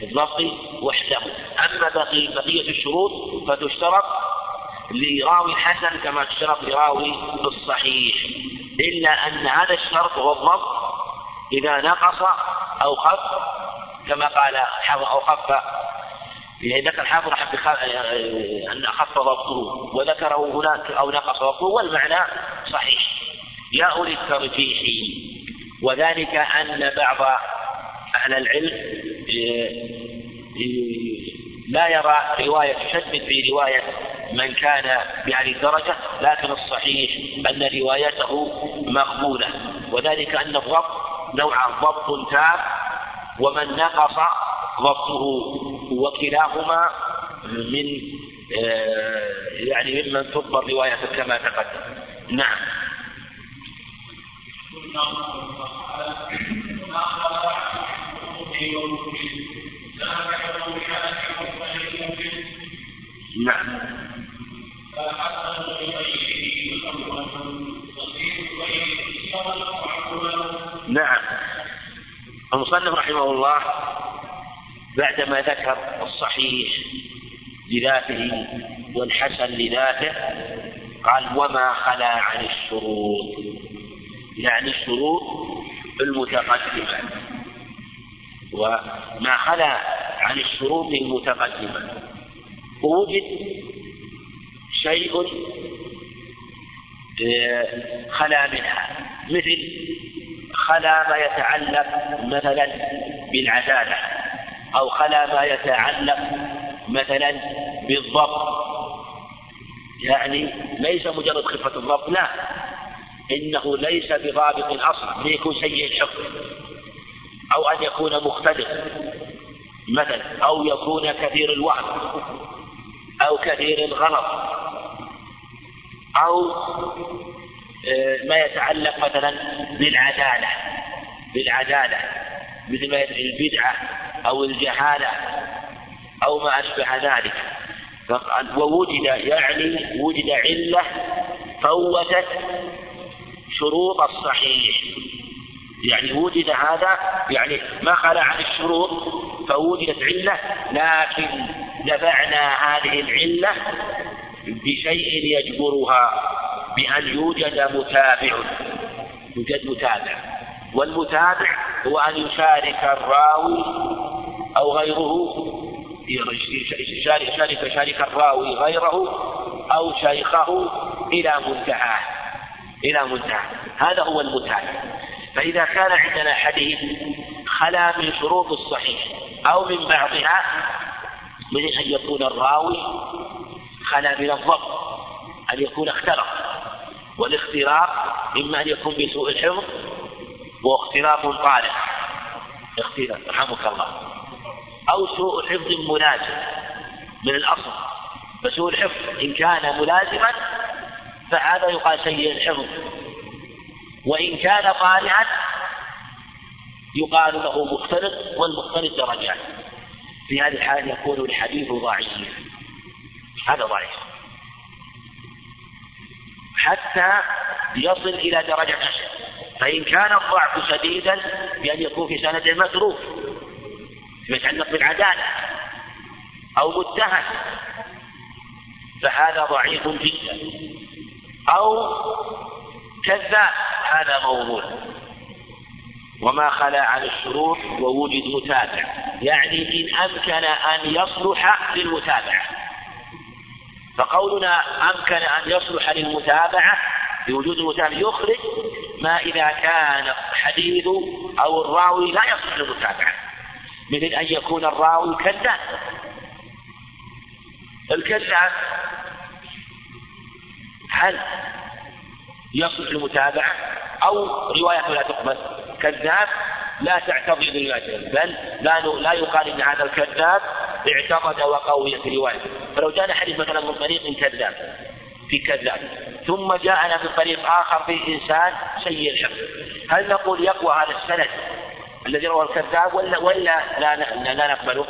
بالضبط وحده. أما بقية الشروط فتشترط لراوي حسن كما تشترط لراوي الصحيح. إلا أن هذا الشرط هو الضبط إذا نقص أو خف كما قال أو خف يعني ذكر الحافظ أن أخف ضبطه وذكره هناك أو نقص ضبطه والمعنى صحيح. يا أولي الترجيح وذلك أن بعض أهل العلم لا يرى رواية تشدد في رواية من كان بهذه الدرجة لكن الصحيح أن روايته مقبولة. وذلك أن الضبط نوعان ضبط تام ومن نقص ضبطه وكلاهما من آه، يعني ممن تضبط روايته كما تقدم. نعم. نعم. نعم. المصنف رحمه الله بعدما ذكر الصحيح لذاته والحسن لذاته قال وما خلا عن الشروط. يعني الشروط المتقدمة. وما خلا عن الشروط المتقدمة. ووجد شيء آه، خلا منها. مثل خلا ما يتعلق مثلا بالعدالة أو خلا ما يتعلق مثلا بالضبط. يعني ليس مجرد خفة الضبط لا. إنه ليس بضابط أصلا ليكون سيء الحفظ أو أن يكون مختلف مثلا أو يكون كثير الوهم أو كثير الغلط أو ما يتعلق مثلا بالعدالة بالعدالة مثل ما البدعة أو الجهالة أو ما أشبه ذلك. ووجد يعني وجد علة فوتت شروط الصحيح. يعني وجد هذا يعني ما خلا عن الشروط فوجدت علة لكن دفعنا هذه العلة بشيء يجبرها. بأن يوجد متابع. يوجد متابع. والمتابع هو أن يشارك الراوي أو غيره. يشارك شارك الراوي غيره أو شيخه إلى منتهى. إلى منتهى. هذا هو المتابع. فإذا كان عندنا حديث خلا من شروط الصحيح أو من بعضها من أن يكون الراوي خلا من الضبط أن يكون اختلط. والاختلاط إما أن يكون بسوء الحفظ واختلاط طارئ. اختلاط رحمك الله. أو سوء حفظ ملازم من الأصل. فسوء الحفظ إن كان ملازما فهذا يقال سيء الحفظ. وإن كان طارئا يقال له مختلط والمختلط درجات. في هذه الحالة يكون الحديث ضعيف. هذا ضعيف. حتى يصل إلى درجة حسن فإن كان الضعف شديدا بأن يكون في سند متروك يتعلق بالعدالة أو متهم. فهذا ضعيف جدا. أو كذاب هذا موضوع. وما خلا عن الشروط ووجد متابع. يعني إن أمكن أن يصلح للمتابعة. فقولنا أمكن أن يصلح للمتابعة بوجود المتابع يخرج ما إذا كان الحديث أو الراوي لا يصلح للمتابعة مثل أن يكون الراوي كذاب. الكذاب هل يصلح للمتابعة أو روايته لا تقبل؟ كذاب لا تعتضد روايته بل لا لا يقال ان هذا الكذاب اعتقد وقوي في روايته فلو جاءنا حديث مثلا من طريق كذاب في كذاب ثم جاءنا من طريق آخر في إنسان سيء الحفظ هل نقول يقوى هذا السند الذي روى الكذاب ولا ولا لا لا نقبله؟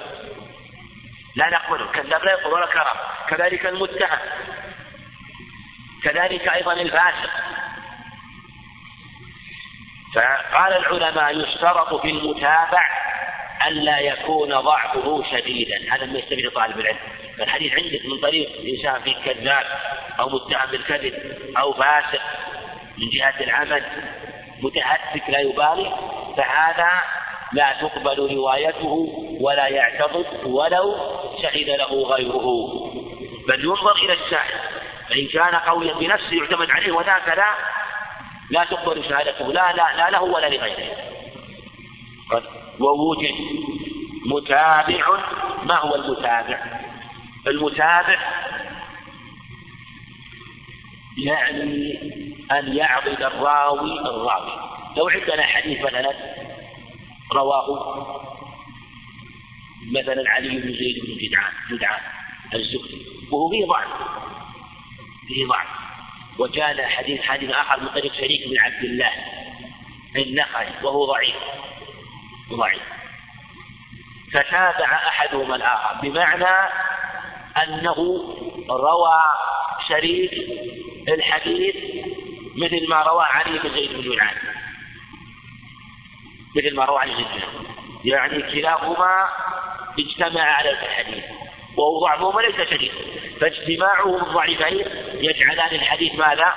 لا نقبله، الكذاب لا يقول ولا كرم، كذلك المتهم. كذلك أيضا الفاسق. فقال العلماء يشترط في المتابع ألا يكون ضعفه شديدا. هذا ما يستفيد طالب العلم. فالحديث عندك من طريق إنسان فيه كذاب أو متهم بالكذب أو فاسق من جهة العمل متهتك لا يبالي فهذا لا تقبل روايته ولا يعتضد ولو شهد له غيره. بل ينظر إلى الشاهد. فإن كان قويا بنفسه يعتمد عليه وذاك لا لا تقبل شهادته لا لا لا له ولا لغيره. ووجد متابع ما هو المتابع؟ المتابع يعني أن يعضد الراوي الراوي. لو عندنا حديث مثلا رواه مثلا علي بن زيد بن جدعان جدعان الزهري وهو فيه ضعف فيه ضعف. وكان حديث حديث آخر من طريق شريك بن عبد الله النخعي وهو ضعيف. ضعيف. فتابع أحدهما الآخر بمعنى أنه روى شريك الحديث مثل ما روى علي بن زيد بن جدعان مثل ما روى علي بن يعني كلاهما اجتمع على الحديث. وهو ضعفهما ليس شديد. فاجتماعهم الضعيفين يجعلان الحديث ماذا؟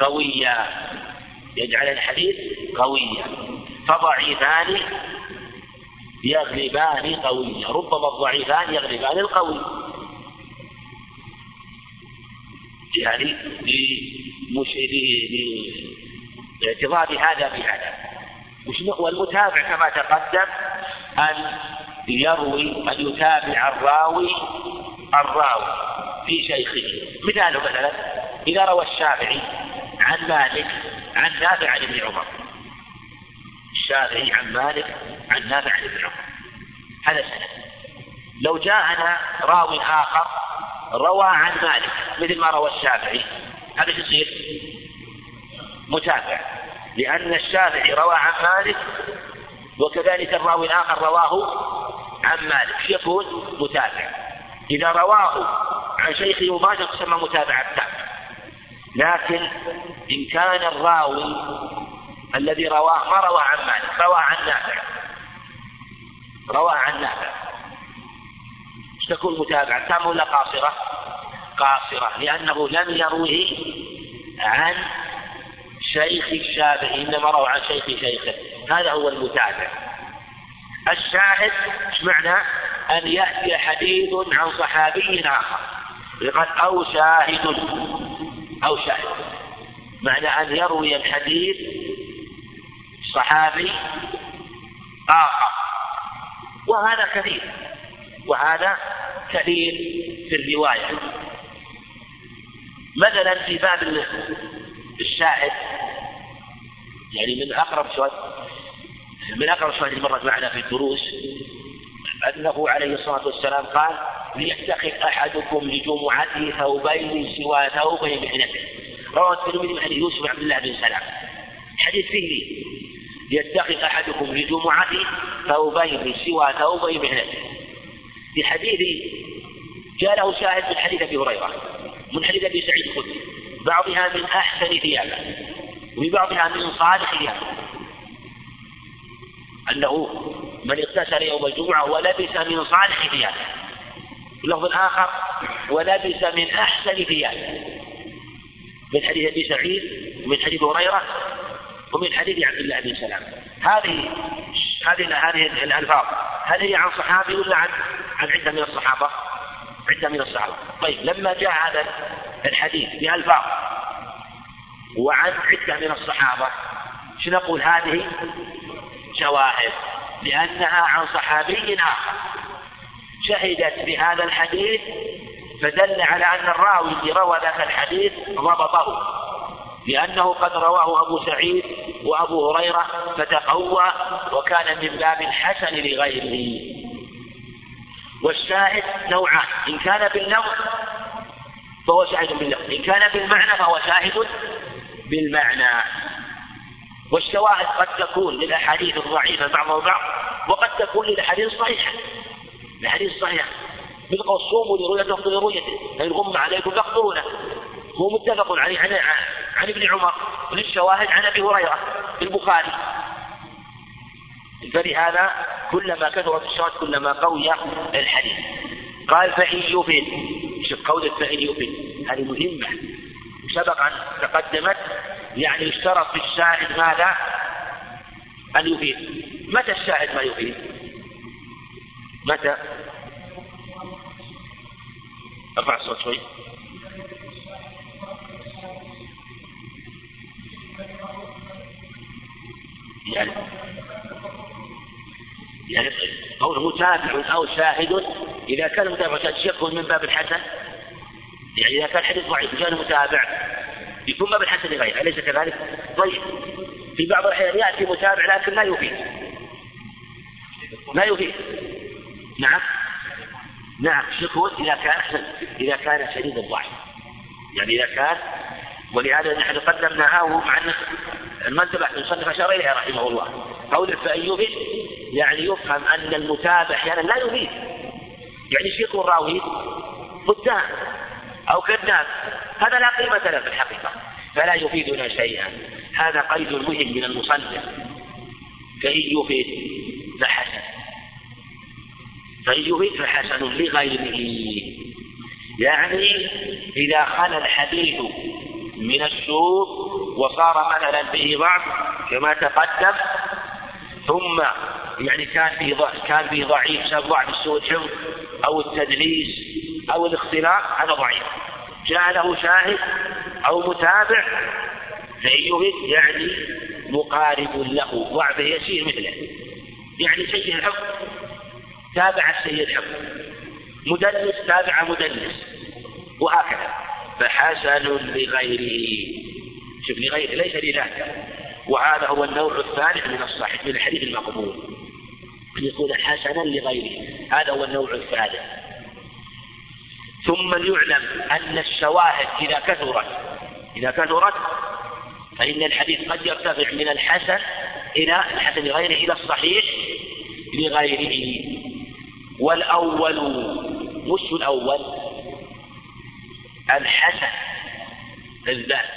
قويا. يجعل الحديث قويا. فضعيفان يغلبان قويا. ربما الضعيفان يغلبان القوي. يعني لاعتضاد هذا بهذا. والمتابع كما تقدم أن يروي أن يتابع الراوي الراوي في شيخه. مثاله مثلا إذا روى الشافعي عن مالك عن نافع عن ابن عمر. الشافعي عن مالك عن نافع عن ابن عمر. هذا سند لو جاءنا راوي آخر روى عن مالك مثل ما روى الشافعي هذا يصير؟ متابع. لأن الشافعي روى عن مالك وكذلك الراوي الآخر رواه عن مالك يكون متابع. إذا رواه عن شيخه مباشرة تسمى متابعة تابع لكن إن كان الراوي الذي رواه ما روى عن مالك روى عن نافع. روى عن نافع. تكون متابعة تامة ولا قاصرة؟ قاصرة لأنه لم يروه عن شيخ الشافعي إنما روى عن شيخ شيخه. هذا هو المتابع. الشاهد إيش معنى؟ أن يأتي حديث عن صحابي آخر. قد أو شاهد. أو شاهد. معنى أن يروي الحديث صحابي آخر. وهذا كثير. وهذا كثير في الرواية. مثلا في باب الشاهد. يعني من أقرب شوي من أقرب شوي اللي مرت معنا في الدروس أنه عليه الصلاة والسلام قال ليتخذ أحدكم لجمعته ثوبين سوى ثوبي محنته رواه الترمذي من حديث يوسف عبد الله بن سلام. حديث فيه ليتخذ أحدكم لجمعته ثوبين سوى ثوبي محنته في حديث جاء له شاهد من حديث أبي هريرة من حديث أبي سعيد الخدري بعضها من أحسن ثيابه وفي بعضها من صالح ثيابه. أنه من اغتسل يوم الجمعة ولبس من صالح ثيابه. اللفظ الآخر ولبس من أحسن ثيابه. من حديث أبي سعيد ومن حديث هريرة ومن حديث عبد الله بن سلام. هذه هذه هذه الألفاظ. هل هي عن صحابي ولا عن عن عدة من الصحابة؟ عدة من الصحابة. طيب لما جاء هذا الحديث بألفاظ وعن عدة من الصحابة شو نقول هذه؟ شواهد لأنها عن صحابي آخر شهدت بهذا الحديث فدل على أن الراوي الذي روى ذاك الحديث ضبطه لأنه قد رواه أبو سعيد وأبو هريرة فتقوى وكان من باب الحسن لغيره. والشاهد نوعان إن كان باللفظ فهو شاهد باللفظ إن كان بالمعنى فهو شاهد بالمعنى. والشواهد قد تكون للأحاديث الضعيفة بعضها البعض وقد تكون للأحاديث الصحيحة. الأحاديث الصحيحة. مثل صوموا لرؤيته وافطروا لرؤيته فإن غم عليكم فاقدرونه هو متفق عليه عن عن ابن عمر وللشواهد عن أبي هريرة في البخاري. فلهذا كلما كثرت الشواهد كلما قوي الحديث. قال فإن يفد شوف قول فإن يفد هذه مهمة. سبق أن تقدمت يعني يشترط في الشاهد ماذا؟ أن يفيد متى الشاهد ما يفيد؟ متى؟ أرفع الصوت شوي يعني يعني قوله متابع أو شاهد إذا كان متابع شاهد من باب الحسن يعني إذا كان الحديث ضعيف وكان متابع يكون باب الحسن لغيره أليس كذلك؟ طيب في بعض الأحيان يأتي متابع لكن لا يفيد. لا يفيد. نعم. نعم شكوى إذا كان إذا كان شديد الضعف. يعني إذا كان ولهذا نحن قدمناها وهو مع المنتبه المصنف أشار إليها رحمه الله. قول فإن يفيد يعني يفهم أن المتابع أحيانا لا يفيد. يعني شيخ الراوي قدام أو كذاب. هذا لا قيمة له في الحقيقة فلا يفيدنا شيئا. هذا قيد مهم من المصنف. فإن يفيد فحسن. فإن يفيد فحسن لغيره. يعني إذا خلا الحديث من الشروط وصار مثلا به ضعف كما تقدم ثم يعني كان فيه كان فيه ضعيف بسبب ضعف سوء الحفظ أو التدليس أو الاختلاط هذا ضعيف. جاء له شاهد أو متابع فإن يعني مقارب له ضعفه يسير مثله. يعني سيء الحفظ تابع السيء الحفظ مدلس تابع مدلس. وهكذا. فحسن لغيره. شوف لغيره ليس لذاته. وهذا هو النوع الثالث من الصحيح من الحديث المقبول. أن يكون حسنا لغيره. هذا هو النوع الثالث. ثم ليعلم أن الشواهد إذا كثرت إذا كثرت فإن الحديث قد يرتفع من الحسن إلى الحسن لغيره إلى الصحيح لغيره. والأول وش الأول الحسن الذات.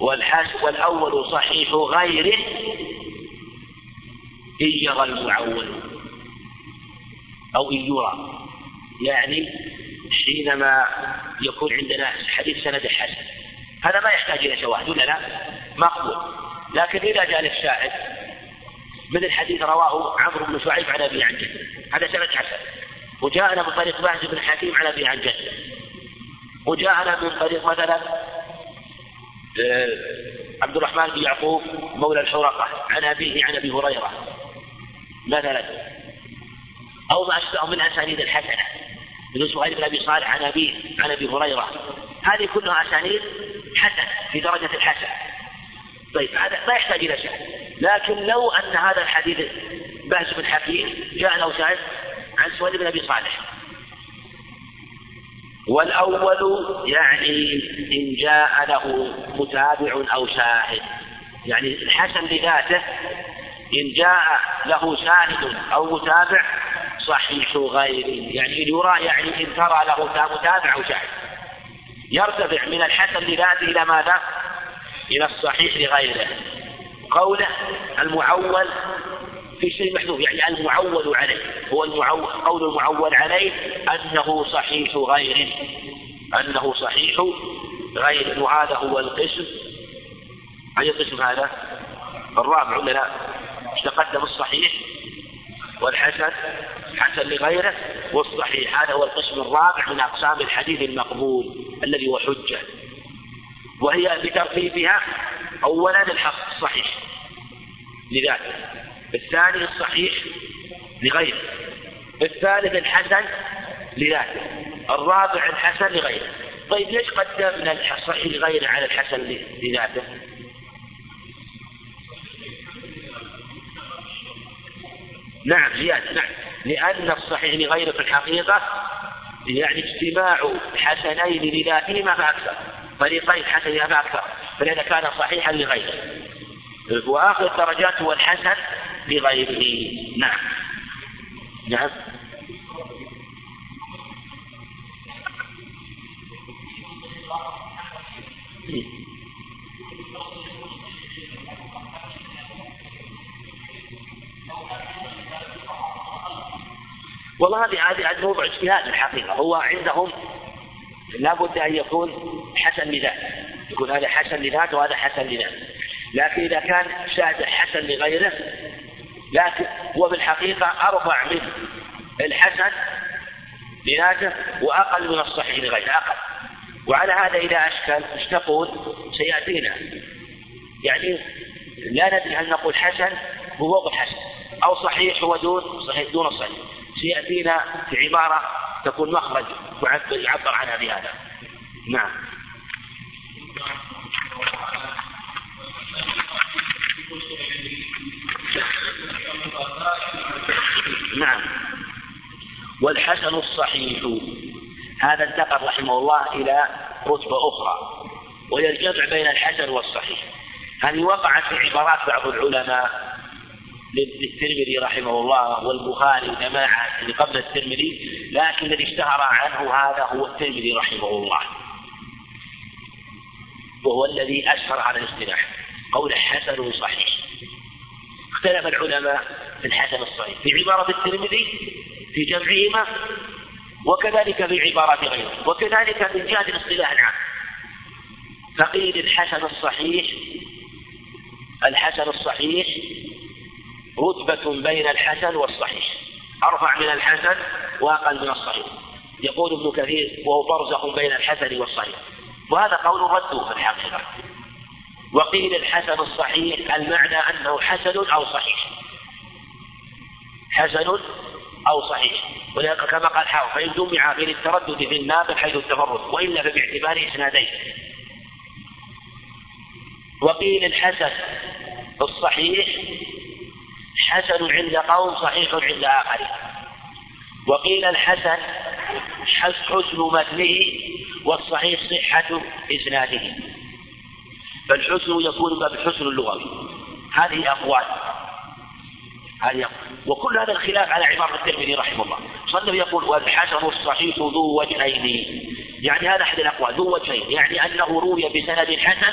والحسن والأول صحيح غيره إن يرى المعول أو إن يرى يعني حينما يكون عندنا حديث سند حسن. هذا ما يحتاج إلى شواهد ولا لا؟ مقبول. لكن إذا جاء الشاهد مثل حديث رواه عمرو بن شعيب عن أبي عن جده هذا سند حسن. وجاءنا من طريق باهز بن حكيم عن أبي عن جده وجاءنا من طريق مثلا آه، عبد الرحمن بن يعقوب مولى الحرقة عن أبيه عن أبي هريرة. مثلا. أو ما أشبه من أسانيد الحسنة. مثل سهيل بن أبي صالح عن أبيه عن أبي هريرة. هذه كلها أسانيد حسن في درجة الحسن. طيب هذا ما يحتاج إلى شيء لكن لو أن هذا الحديث بهز بن حكيم جاء له شاهد عن سهيل بن أبي صالح. والأول يعني إن جاء له متابع أو شاهد. يعني الحسن لذاته إن جاء له شاهد أو متابع صحيح غيره يعني إن يرى يعني إن ترى له متابع أو شاهد يرتفع من الحسن لذاته إلى ماذا؟ إلى الصحيح لغيره. قوله المعول في شيء محذوف يعني المعول عليه. هو المعول قول المعول عليه أنه صحيح غيره. أنه صحيح غيره. وهذا هو القسم. أي قسم هذا؟ الرابع ولا لا؟ تقدم الصحيح؟ والحسن حسن لغيره والصحيح. هذا هو القسم الرابع من أقسام الحديث المقبول الذي هو حجة. وهي بترتيبها أولا الحق الصحيح لذاته الثاني الصحيح لغيره. الثالث الحسن لذاته. الرابع الحسن لغيره. طيب ليش قدمنا الصحيح لغيره على الحسن لذاته؟ نعم زيادة نعم. لأن الصحيح لغيره في الحقيقة يعني اجتماع حسنين لذاتهما فأكثر فريقين حسنين فأكثر فلذا كان صحيحا لغيره. وآخر الدرجات هو الحسن لغيره. نعم. نعم. والله هذه هذه موضوع اجتهاد الحقيقة. هو عندهم لابد أن يكون حسن لذات يكون هذا حسن لذات وهذا حسن لذات لكن إذا كان شاهد حسن لغيره لكن الحقيقة أرفع من الحسن لذاته وأقل من الصحيح لغيره. أقل. وعلى هذا إذا أشكل إيش تقول؟ سيأتينا. يعني لا ندري هل نقول حسن هو فوق الحسن أو صحيح هو دون صحيح دون الصحيح. سيأتينا في عبارة تكون مخرج يعبر عنها بهذا. نعم. نعم. والحسن الصحيح. هذا انتقل رحمه الله إلى رتبة أخرى وهي الجمع بين الحسن والصحيح. هذه وقعت في عبارات بعض العلماء؟ للترمذي رحمه الله والبخاري وجماعة اللي قبل الترمذي لكن الذي اشتهر عنه هذا هو الترمذي رحمه الله. وهو الذي أشهر على الاصطلاح قول حسن صحيح. اختلف العلماء في الحسن الصحيح. في عبارة الترمذي في جمعهما وكذلك في عبارات غيره. وكذلك من جهة الاصطلاح العام. فقيل الحسن الصحيح الحسن الصحيح رتبة بين الحسن والصحيح. أرفع من الحسن وأقل من الصحيح. يقول ابن كثير وهو برزخ بين الحسن والصحيح. وهذا قول رده في الحقيقة. وقيل الحسن الصحيح المعنى أنه حسن أو صحيح. حسن أو صحيح. ولذلك كما قال حاول فإن جمع بين التردد في الناقل حيث التفرد وإلا فباعتبار إسنادين. وقيل الحسن الصحيح حسن عند قوم صحيح عند آخرين. وقيل الحسن حسن متنه والصحيح صحة إسناده. فالحسن يكون بالحسن اللغوي. هذه أقوال. هذه وكل هذا الخلاف على عبارة الترمذي رحمه الله. صلى يقول والحسن الصحيح ذو وجهين. يعني هذا أحد الأقوال ذو وجهين. يعني أنه روي بسند حسن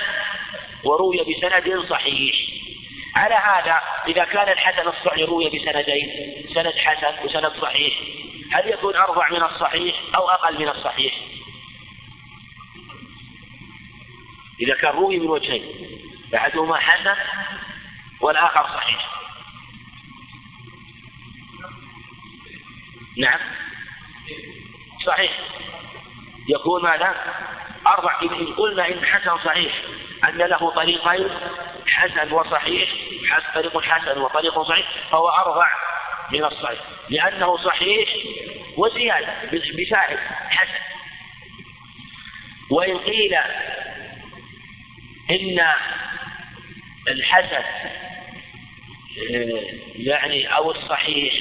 وروي بسند صحيح. على هذا إذا كان الحسن الصحيح روي بسندين سند حسن وسند صحيح. هل يكون أرفع من الصحيح أو أقل من الصحيح؟ إذا كان روي من وجهين أحدهما حسن والآخر صحيح. نعم. صحيح. يكون ماذا؟ أربع إن قلنا إن حسن صحيح أن له طريقين حسن وصحيح طريق حسن وطريق صحيح فهو أربع من الصحيح. لأنه صحيح وزيادة بشاهد حسن. وإن قيل إن الحسن آه، يعني أو الصحيح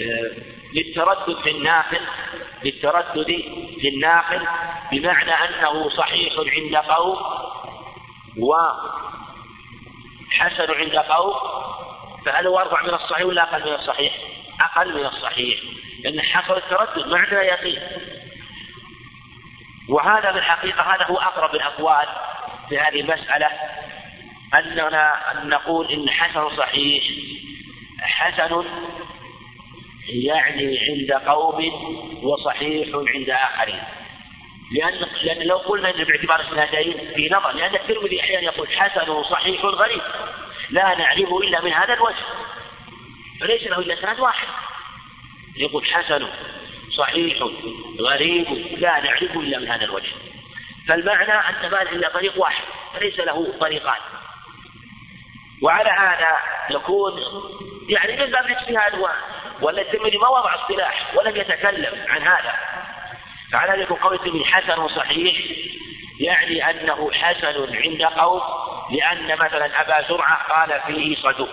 آه، للتردد في الناقل للتردد في الناقل بمعنى أنه صحيح عند قوم وحسن عند قوم فهل هو أرفع من الصحيح ولا أقل من الصحيح؟ أقل من الصحيح لأن حصل التردد عندنا يقين وهذا بالحقيقة هذا هو أقرب الأقوال في هذه المسألة أننا نقول إن حسن صحيح حسن يعني عند قوم وصحيح عند آخرين. لأن لأن لو قلنا إن باعتبار اسنادين في نظر لأن الترمذي أحيانا يقول حسن صحيح غريب. لا نعرفه إلا من هذا الوجه. فليس له إلا اسناد واحد. يقول حسن صحيح غريب لا نعرفه إلا من هذا الوجه. فالمعنى أن ما إلا طريق واحد فليس له طريقان. وعلى هذا يكون يعني من باب الاجتهاد ولا الترمذي ما وضع اصطلاح ولم يتكلم عن هذا. فعلى يكون قول الترمذي حسن صحيح يعني أنه حسن عند قوم لأن مثلا أبا زرعة قال فيه صدوق.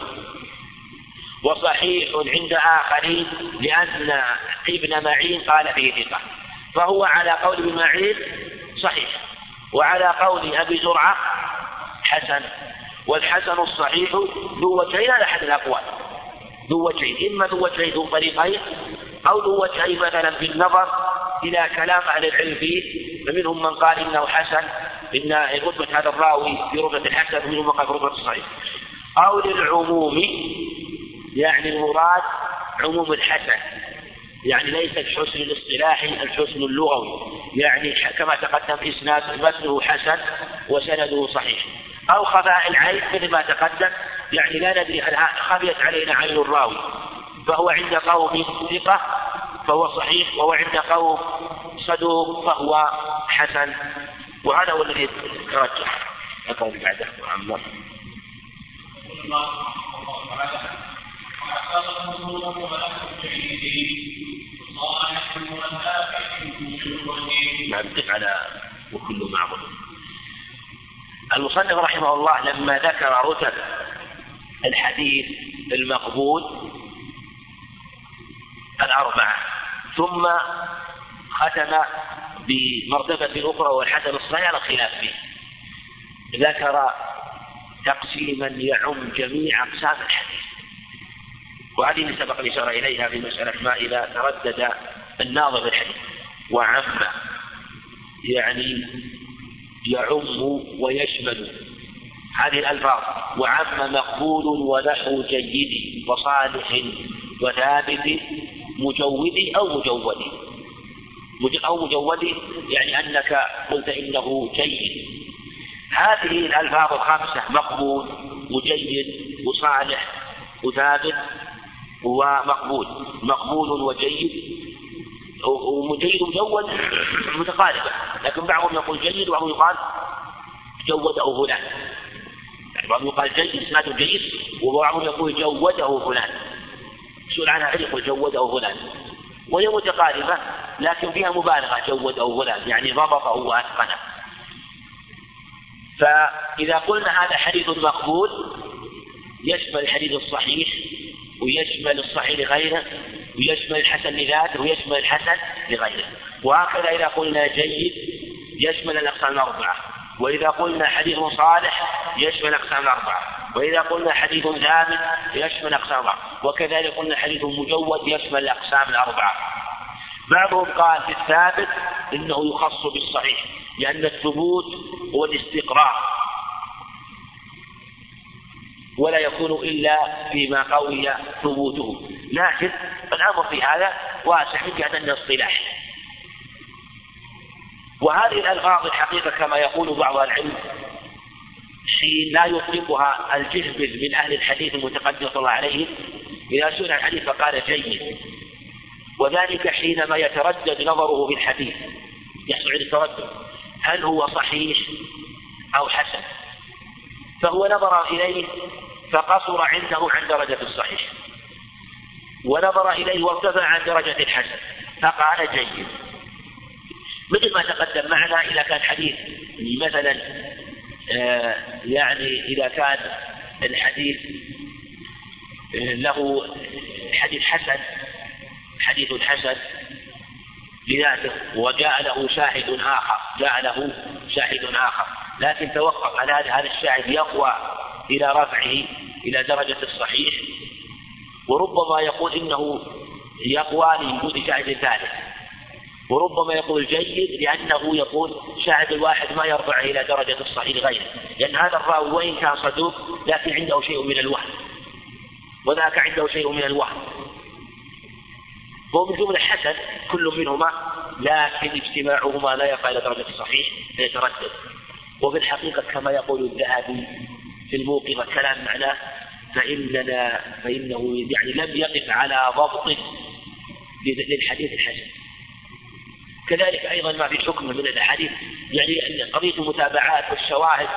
وصحيح عند آخرين لأن ابن معين قال فيه ثقة. فهو على قول ابن معين صحيح. وعلى قول أبي زرعة حسن. والحسن الصحيح ذو وجهين هذا أحد الأقوال. ذو وجهين إما ذو وجهين ذو طريقين أو ذو وجهين مثلا في النظر إلى كلام أهل العلم فيه. فمنهم من قال إنه حسن إن رتبة هذا الراوي في رتبة الحسن ومنهم وقع في رتبة الصحيح. أو للعموم يعني المراد عموم الحسن يعني ليس الحسن الاصطلاحي الحسن اللغوي. يعني كما تقدم إسناد متنه حسن وسنده صحيح. أو خفاء العين مثل ما تقدم يعني لا ندري هل خفيت علينا عين الراوي. فهو عند قوم ثقة فهو صحيح وهو عند قوم صدوق فهو حسن. وهذا هو الذي ترجح القول بعده عمار نعم على وكل معظم المصنف رحمه الله لما ذكر رتب الحديث المقبول الأربعة ثم ختم بمرتبة أخرى والحسن الصحيح على الخلاف فيه. ذكر تقسيما يعم جميع أقسام الحديث. وهذه سبق الإشارة إليها في مسألة ما إذا تردد الناظر الحديث. وعم يعني يعم ويشمل. هذه الألفاظ. وعم مقبول ونحو جيد وصالح وثابت مجود أو مجود. أو مجود يعني أنك قلت إنه جيد. هذه الألفاظ الخمسة مقبول وجيد وصالح وثابت ومقبول. مقبول وجيد وجيد ومجود متقاربة. لكن بعضهم يقول جيد وبعضهم يقال جوده فلان. يعني بعضهم يقال جيد إسناده جيد وبعضهم يقول جوده فلان. مسؤول عنها يقول جوده فلان. وهي متقاربة لكن فيها مبالغة جوده فلان. يعني ضبطه وأتقنه. فإذا قلنا هذا حديث مقبول يشمل الحديث الصحيح ويشمل الصحيح لغيره ويشمل الحسن لذاته ويشمل الحسن لغيره. وهكذا إذا قلنا جيد يشمل الأقسام الأربعة. وإذا قلنا حديث صالح يشمل الأقسام الأربعة. وإذا قلنا حديث ثابت يشمل الأقسام الأربعة. وكذلك قلنا حديث مجود يشمل الأقسام الأربعة. بعضهم قال في الثابت إنه يخص بالصحيح لأن الثبوت هو الاستقرار. ولا يكون إلا فيما قوي ثبوته. لكن الأمر في هذا واسع من جهة أنه اصطلاح وهذه الألفاظ الحقيقة كما يقول بعض العلم حين لا يطلقها الجهبذ من أهل الحديث المتقدم صلى الله عليه إذا سئل عن الحديث فقال جيد. وذلك حينما يتردد نظره في الحديث. يحصل التردد. هل هو صحيح أو حسن؟ فهو نظر إليه فقصر عنده عن درجة الصحيح. ونظر إليه وارتفع عن درجة الحسن. فقال جيد. مثل ما تقدم معنا إذا كان حديث مثلا آه، يعني إذا كان الحديث آه، له حديث حسن حديث حسن لذاته وجاء له شاهد آخر جاء له شاهد آخر لكن توقف على هذا الشاهد يقوى إلى رفعه إلى درجة الصحيح وربما يقول إنه يقوى لوجود شاهد ثالث. وربما يقول جيد لأنه يقول شاهد الواحد ما يرفعه إلى درجة الصحيح غيره لأن هذا الراوي وإن كان صدوق لكن عنده شيء من الوهم. وذاك عنده شيء من الوهم. هو من جملة حسن كل منهما لكن اجتماعهما لا يقع إلى درجة الصحيح فيتردد. وفي الحقيقة كما يقول الذهبي في الموقظة كلام معناه فإننا فإنه يعني لم يقف على ضبط للحديث الحسن. كذلك أيضا ما في حكم من الأحاديث يعني قضية المتابعات والشواهد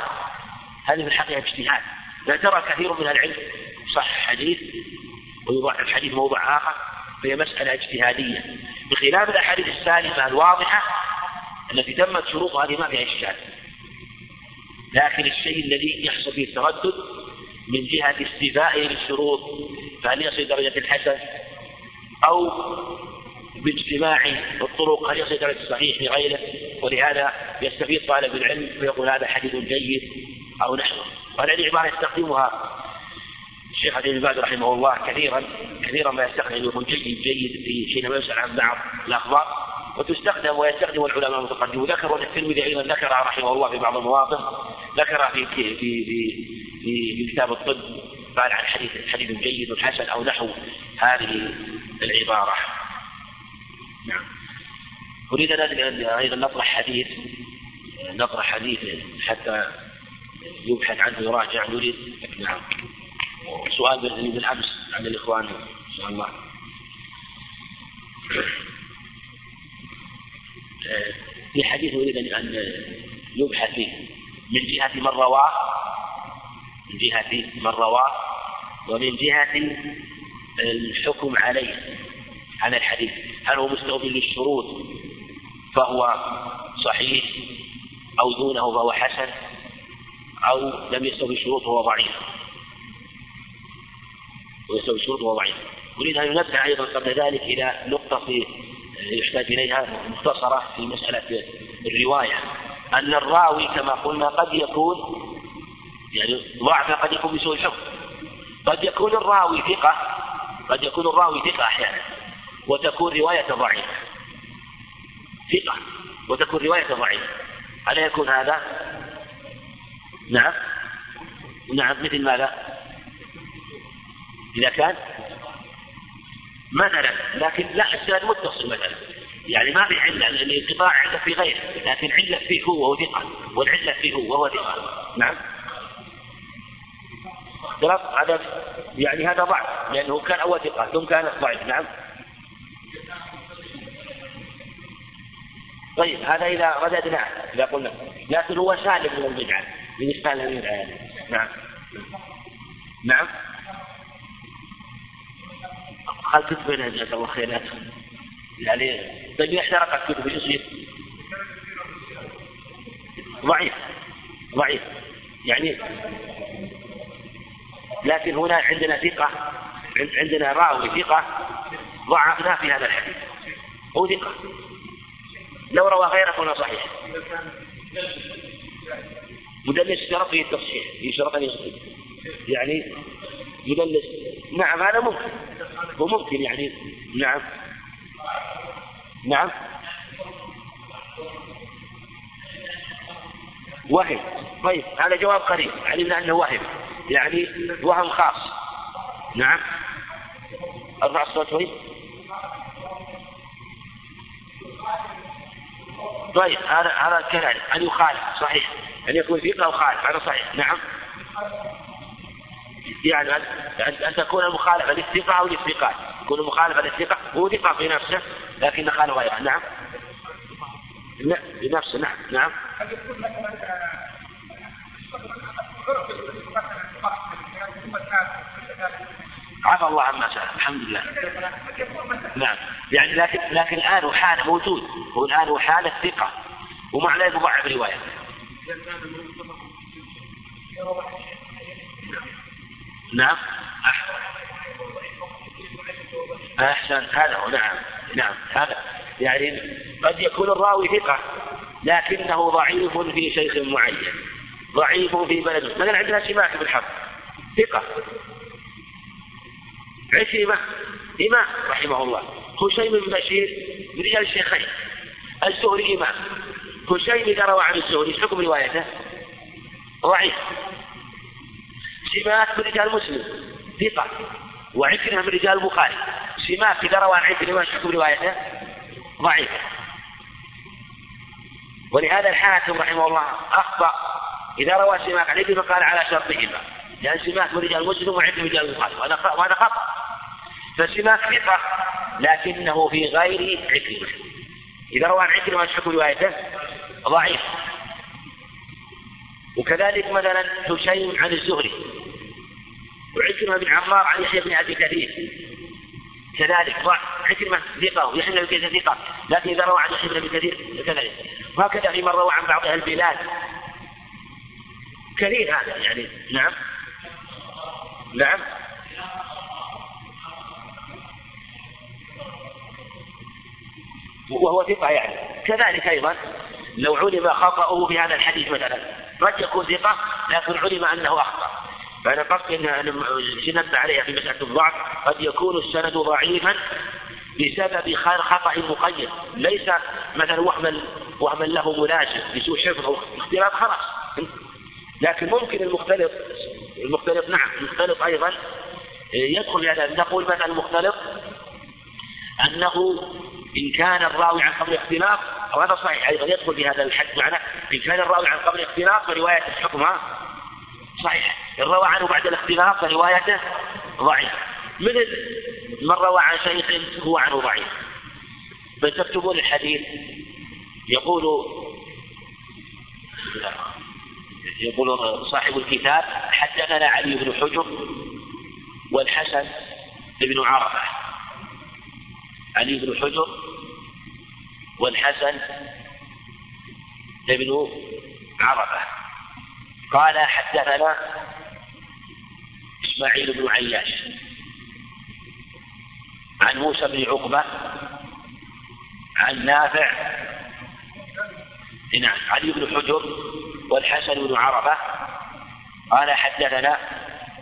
هذه في الحقيقة اجتهاد. لا ترى كثير من العلم صح حديث ويضع الحديث موضع آخر فهي مسألة اجتهادية. بخلاف الأحاديث السالمة الواضحة التي تمت شروطها هذه ما فيها إشكال. لكن الشيء الذي يحصل فيه التردد من جهة استيفائه للشروط فهل يصل درجة الحسن؟ أو باجتماع الطرق هل يصل درجة الصحيح لغيره ولهذا يستفيد طالب العلم فيقول هذا حديث جيد أو نحوه. وهذه عبارة يستخدمها الشيخ عبد الباز رحمه الله كثيرا كثيرا ما يستخدم يقول جيد جيد في حينما يسأل عن بعض الأخبار. وتستخدم ويستخدم العلماء المتقدمون. ذكروا الترمذي أيضا ذكرها رحمه الله في بعض المواطن ذكرها في في في في, في كتاب الطب قال عن حديث حديث جيد حسن أو نحو هذه العبارة. نعم. أريد أن أيضا نطرح حديث نطرح حديث حتى يبحث عنه يراجع نريد نعم سؤال بالأمس عن الإخوان إن شاء الله. في حديث أريد أن يبحث فيه. من جهة من رواه من جهة من رواه ومن جهة الحكم عليه. على الحديث هل هو مستوفي للشروط فهو صحيح أو دونه فهو حسن أو لم يستوفي الشروط فهو ضعيف؟ ويستوفي الشروط فهو ضعيف. أريد أن ينبه أيضا قبل ذلك إلى نقطة في يحتاج إليها مختصرة في مسألة الرواية. أن الراوي كما قلنا قد يكون يعني ضعف قد يكون بسوء الحفظ قد يكون الراوي ثقة قد يكون الراوي ثقة أحيانا. وتكون رواية ضعيفة. ثقة. وتكون رواية ضعيفة. ألا يكون هذا؟ نعم. نعم مثل ماذا؟ إذا كان؟ مثلا. لكن لا السند متصل مثلا. يعني ما في علة الانقطاع علة في غيره. لكن علة فيه هو وهو ثقة. والعلة فيه هو وهو ثقة. نعم. هذا يعني هذا ضعف لأنه كان أول ثقة ثم كان ضعيف. نعم. طيب هذا إذا رددنا إذا قلنا. لكن هو سالم من البدعة بالنسبة للبدعة يعني نعم. نعم. خل كتبنا جزاك الله خير؟ يعني طيب احترقت كتب يصير؟ ضعيف. ضعيف. يعني لكن هنا عندنا ثقة عندنا راوي ثقة ضعفنا في هذا الحديث. هو ثقة. لو روى غيره فهو صحيح. مدلس شرط فيه التصحيح يشرط أن يعني يدلس نعم هذا ممكن. وممكن يعني نعم. نعم. وهم. طيب هذا جواب قريب. علمنا أنه وهم. يعني وهم خاص. نعم. أرفع الصوت شوي. طيب هذا هذا كذلك أن يخالف صحيح. أن يكون ثقة أو خالف هذا صحيح. نعم. يعني أن تكون المخالفة للثقة أو للثقات. تكون مخالفة للثقة هو ثقة في نفسه لكن خالف غيره. نعم. لنفسه نعم. نعم. عفى الله عما سأل الحمد لله. نعم. يعني لكن لكن الآن وحاله موجود. هو الآن وحالة ثقة. ومع ذلك مضاعف رواية نعم. أحسن. هذا هو. نعم. نعم. هذا. يعني قد يكون الراوي ثقة لكنه ضعيف في شيخ معين. ضعيف في بلد. مثلا عندنا سماك بن حرب. ثقة. عكرمة إمام. رحمه الله. هشيم بن بشير من رجال الشيخين. الزهري إمام. هشيم إذا روى عن الزهري حكم روايته؟ ضعيف. سماك من رجال مسلم. ثقة. وعكرمة من رجال البخاري. سماك إذا روى عن عكرمة حكم روايته؟ ضعيف. ولهذا الحاكم رحمه الله أخطأ. إذا روى سماك عن عكرمة قال على شرطهما لأن سماك من رجال مسلم من رجال البخاري وهذا خطأ. فسماك ثقة لكنه في غير عكرمة إذا روى عن عكرمة حكم روايته ضعيف. وكذلك مثلا هشيم عن الزهري. وعكرمة بن عمار عن يحيى بن أبي كثير. كذلك عكرمة ثقة ويحيى بن أبي كثير ثقة. لكن إذا روى عن يحيى بن أبي كثير كذلك. وهكذا فيما روى عن بعض أهل البلاد. كثير هذا يعني. نعم. نعم. وهو ثقة يعني. كذلك أيضا لو علم خطأه في هذا الحديث مثلا قد يكون ثقة لكن علم أنه أخطأ. فأنا قصدي أن ننبه عليها في مسألة الضعف. قد يكون السند ضعيفا بسبب خطأ مقيد. ليس مثلا وهما وهما له ملازم لسوء حفظ أو اختلاف خلاص. لكن ممكن المختلط المختلط نعم المختلط أيضا. يدخل في هذا. نقول مثلا المختلط أنه إن كان الراوي عن قبل اختلاف وهذا صحيح أيضا يدخل في هذا الحد. معنى إن كان الراوي عن قبل اختلاف فرواية حكمها صحيح. إن روى عنه بعد الاختلاف فروايته ضعيفة مثل من روى عن شيخ هو عنه ضعيف. فتكتبون الحديث يقول يقول صاحب الكتاب حدثنا علي بن حجر والحسن بن عرفة. علي بن حجر والحسن بن عرفة. قال حدثنا إسماعيل بن عياش عن موسى بن عقبة عن نافع. نعم علي بن حجر والحسن بن عرفة قال حدثنا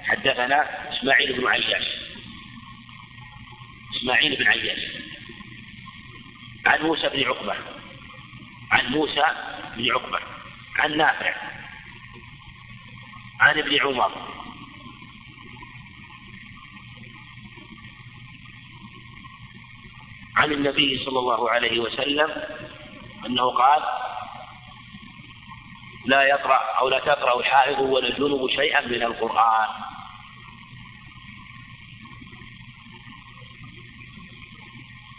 حدثنا إسماعيل بن عياش. إسماعيل بن عياش. عن موسى بن عقبة. عن موسى بن عقبة. عن نافع. عن ابن عمر. عن النبي صلى الله عليه وسلم أنه قال لا يقرأ أو لا تقرأ الحائض ولا الجنب شيئا من القرآن.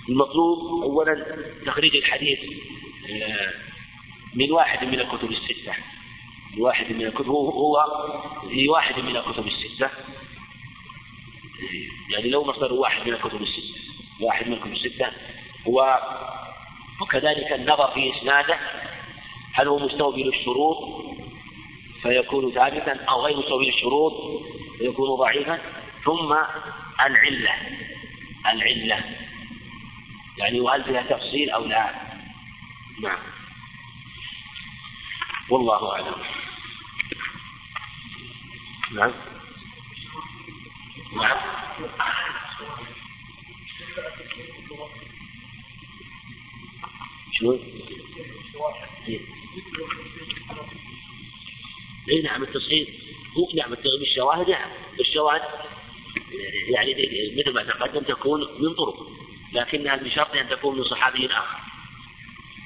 المطلوب أولا تخريج الحديث آه، من واحد من الكتب الستة. من واحد من الكتب هو في واحد من الكتب الستة. يعني لو مصدر واحد من الكتب الستة واحد من الكتب الستة هو وكذلك النظر في إسناده هل هو مستوفي للشروط فيكون ثابتا أو غير مستوفي للشروط فيكون ضعيفا؟ ثم العلة. العلة. يعني وهل فيها تفصيل أو لا؟ نعم. والله أعلم. نعم. نعم. شو؟ اي نعم التصحيح هو نعم بالشواهد نعم بالشواهد يعني مثل ما تقدم تكون من طرق لكنها بشرط أن تكون من صحابي آخر.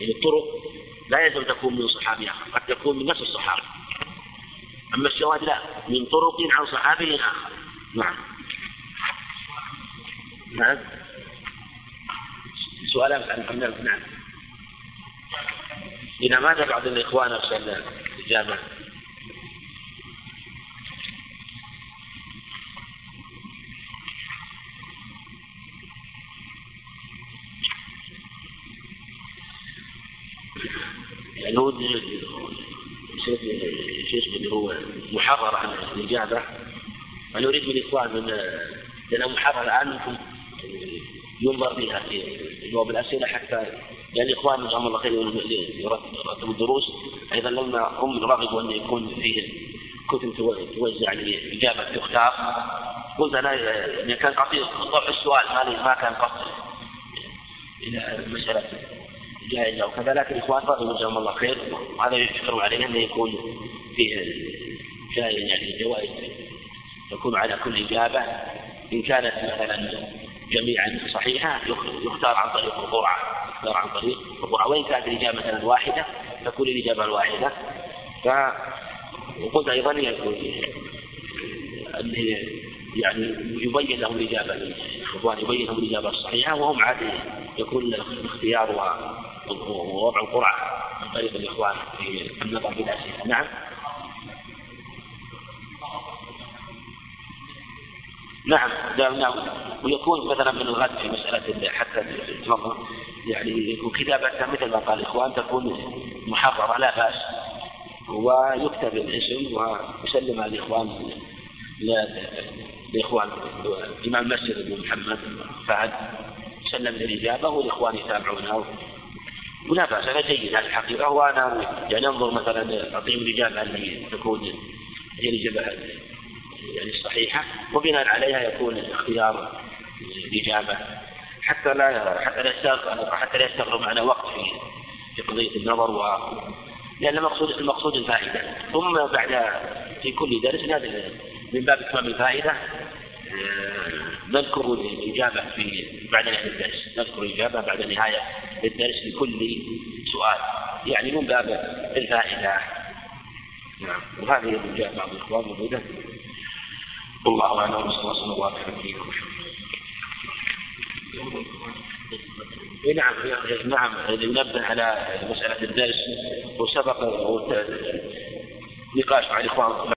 يعني الطرق لا يلزم تكون من صحابي آخر قد تكون من نفس الصحابي. أما الشواهد لا من طرق عن صحابي آخر. نعم. نعم. سؤال عن نعم. إذا ماذا بعض الإخوان أرسل إجابة يعني هو شو اللي هو محرر عن الإجابة. أنا أريد من الإخوان من لأنها محرر عنكم ينظر فيها في جواب الأسئلة حتى لأن الإخوان جزاهم الله خير يرتبوا الدروس. أيضا لما هم رغبوا أن يكون فيه كتب توزع لإجابة تختار قلت أنا إن كان قصير طرح السؤال ما ما كان قصد إلى مسألة جائزة وكذا لكن الإخوان رغبوا جزاهم الله خير. وهذا يشكر عليه أنه يكون فيه جائزة يعني جوائز تكون على كل إجابة. إن كانت مثلا جميعا صحيحة يختار عن طريق القرعة يختار عن طريق القرعة وإن كانت الإجابة مثلا واحدة تكون الإجابة الواحدة. ف وقلت أيضا يعني يبين لهم الإجابة الإخوان يبين لهم الإجابة الصحيحة وهم عاد يكون الاختيار ووضع القرعة عن طريق الإخوان في النظر في الأسئلة نعم. نعم نعم. ويكون مثلا من الغد في مسألة حتى تفضل يعني يكون كتابتها مثل ما قال الإخوان تكون محررة لا بأس. ويكتب الاسم ويسلم الإخوان لإخوان إمام المسجد أبو محمد فهد سلم الإجابة والإخوان يتابعونه. ولا بأس هذا جيد هذه الحقيقة. وأنا يعني أنظر مثلا أعطيهم الإجابة اللي تكون هي الإجابة يعني الصحيحة. وبناء عليها يكون اختيار الإجابة. حتى لا حتى لا يستغرق حتى لا يستغرق معنا وقت في في قضية النظر و لأن المقصود المقصود الفائدة. ثم بعد في كل درس من باب إتمام الفائدة نذكر الإجابة في بعد نهاية الدرس. نذكر الإجابة بعد نهاية الدرس لكل سؤال. يعني من باب الفائدة. نعم. وهذه اللي بعض الإخوان موجودة. والله أعلم. صلى الله وسلم فيكم نعم نعم ينبه على مسألة الدرس وسبق نقاش مع الإخوان.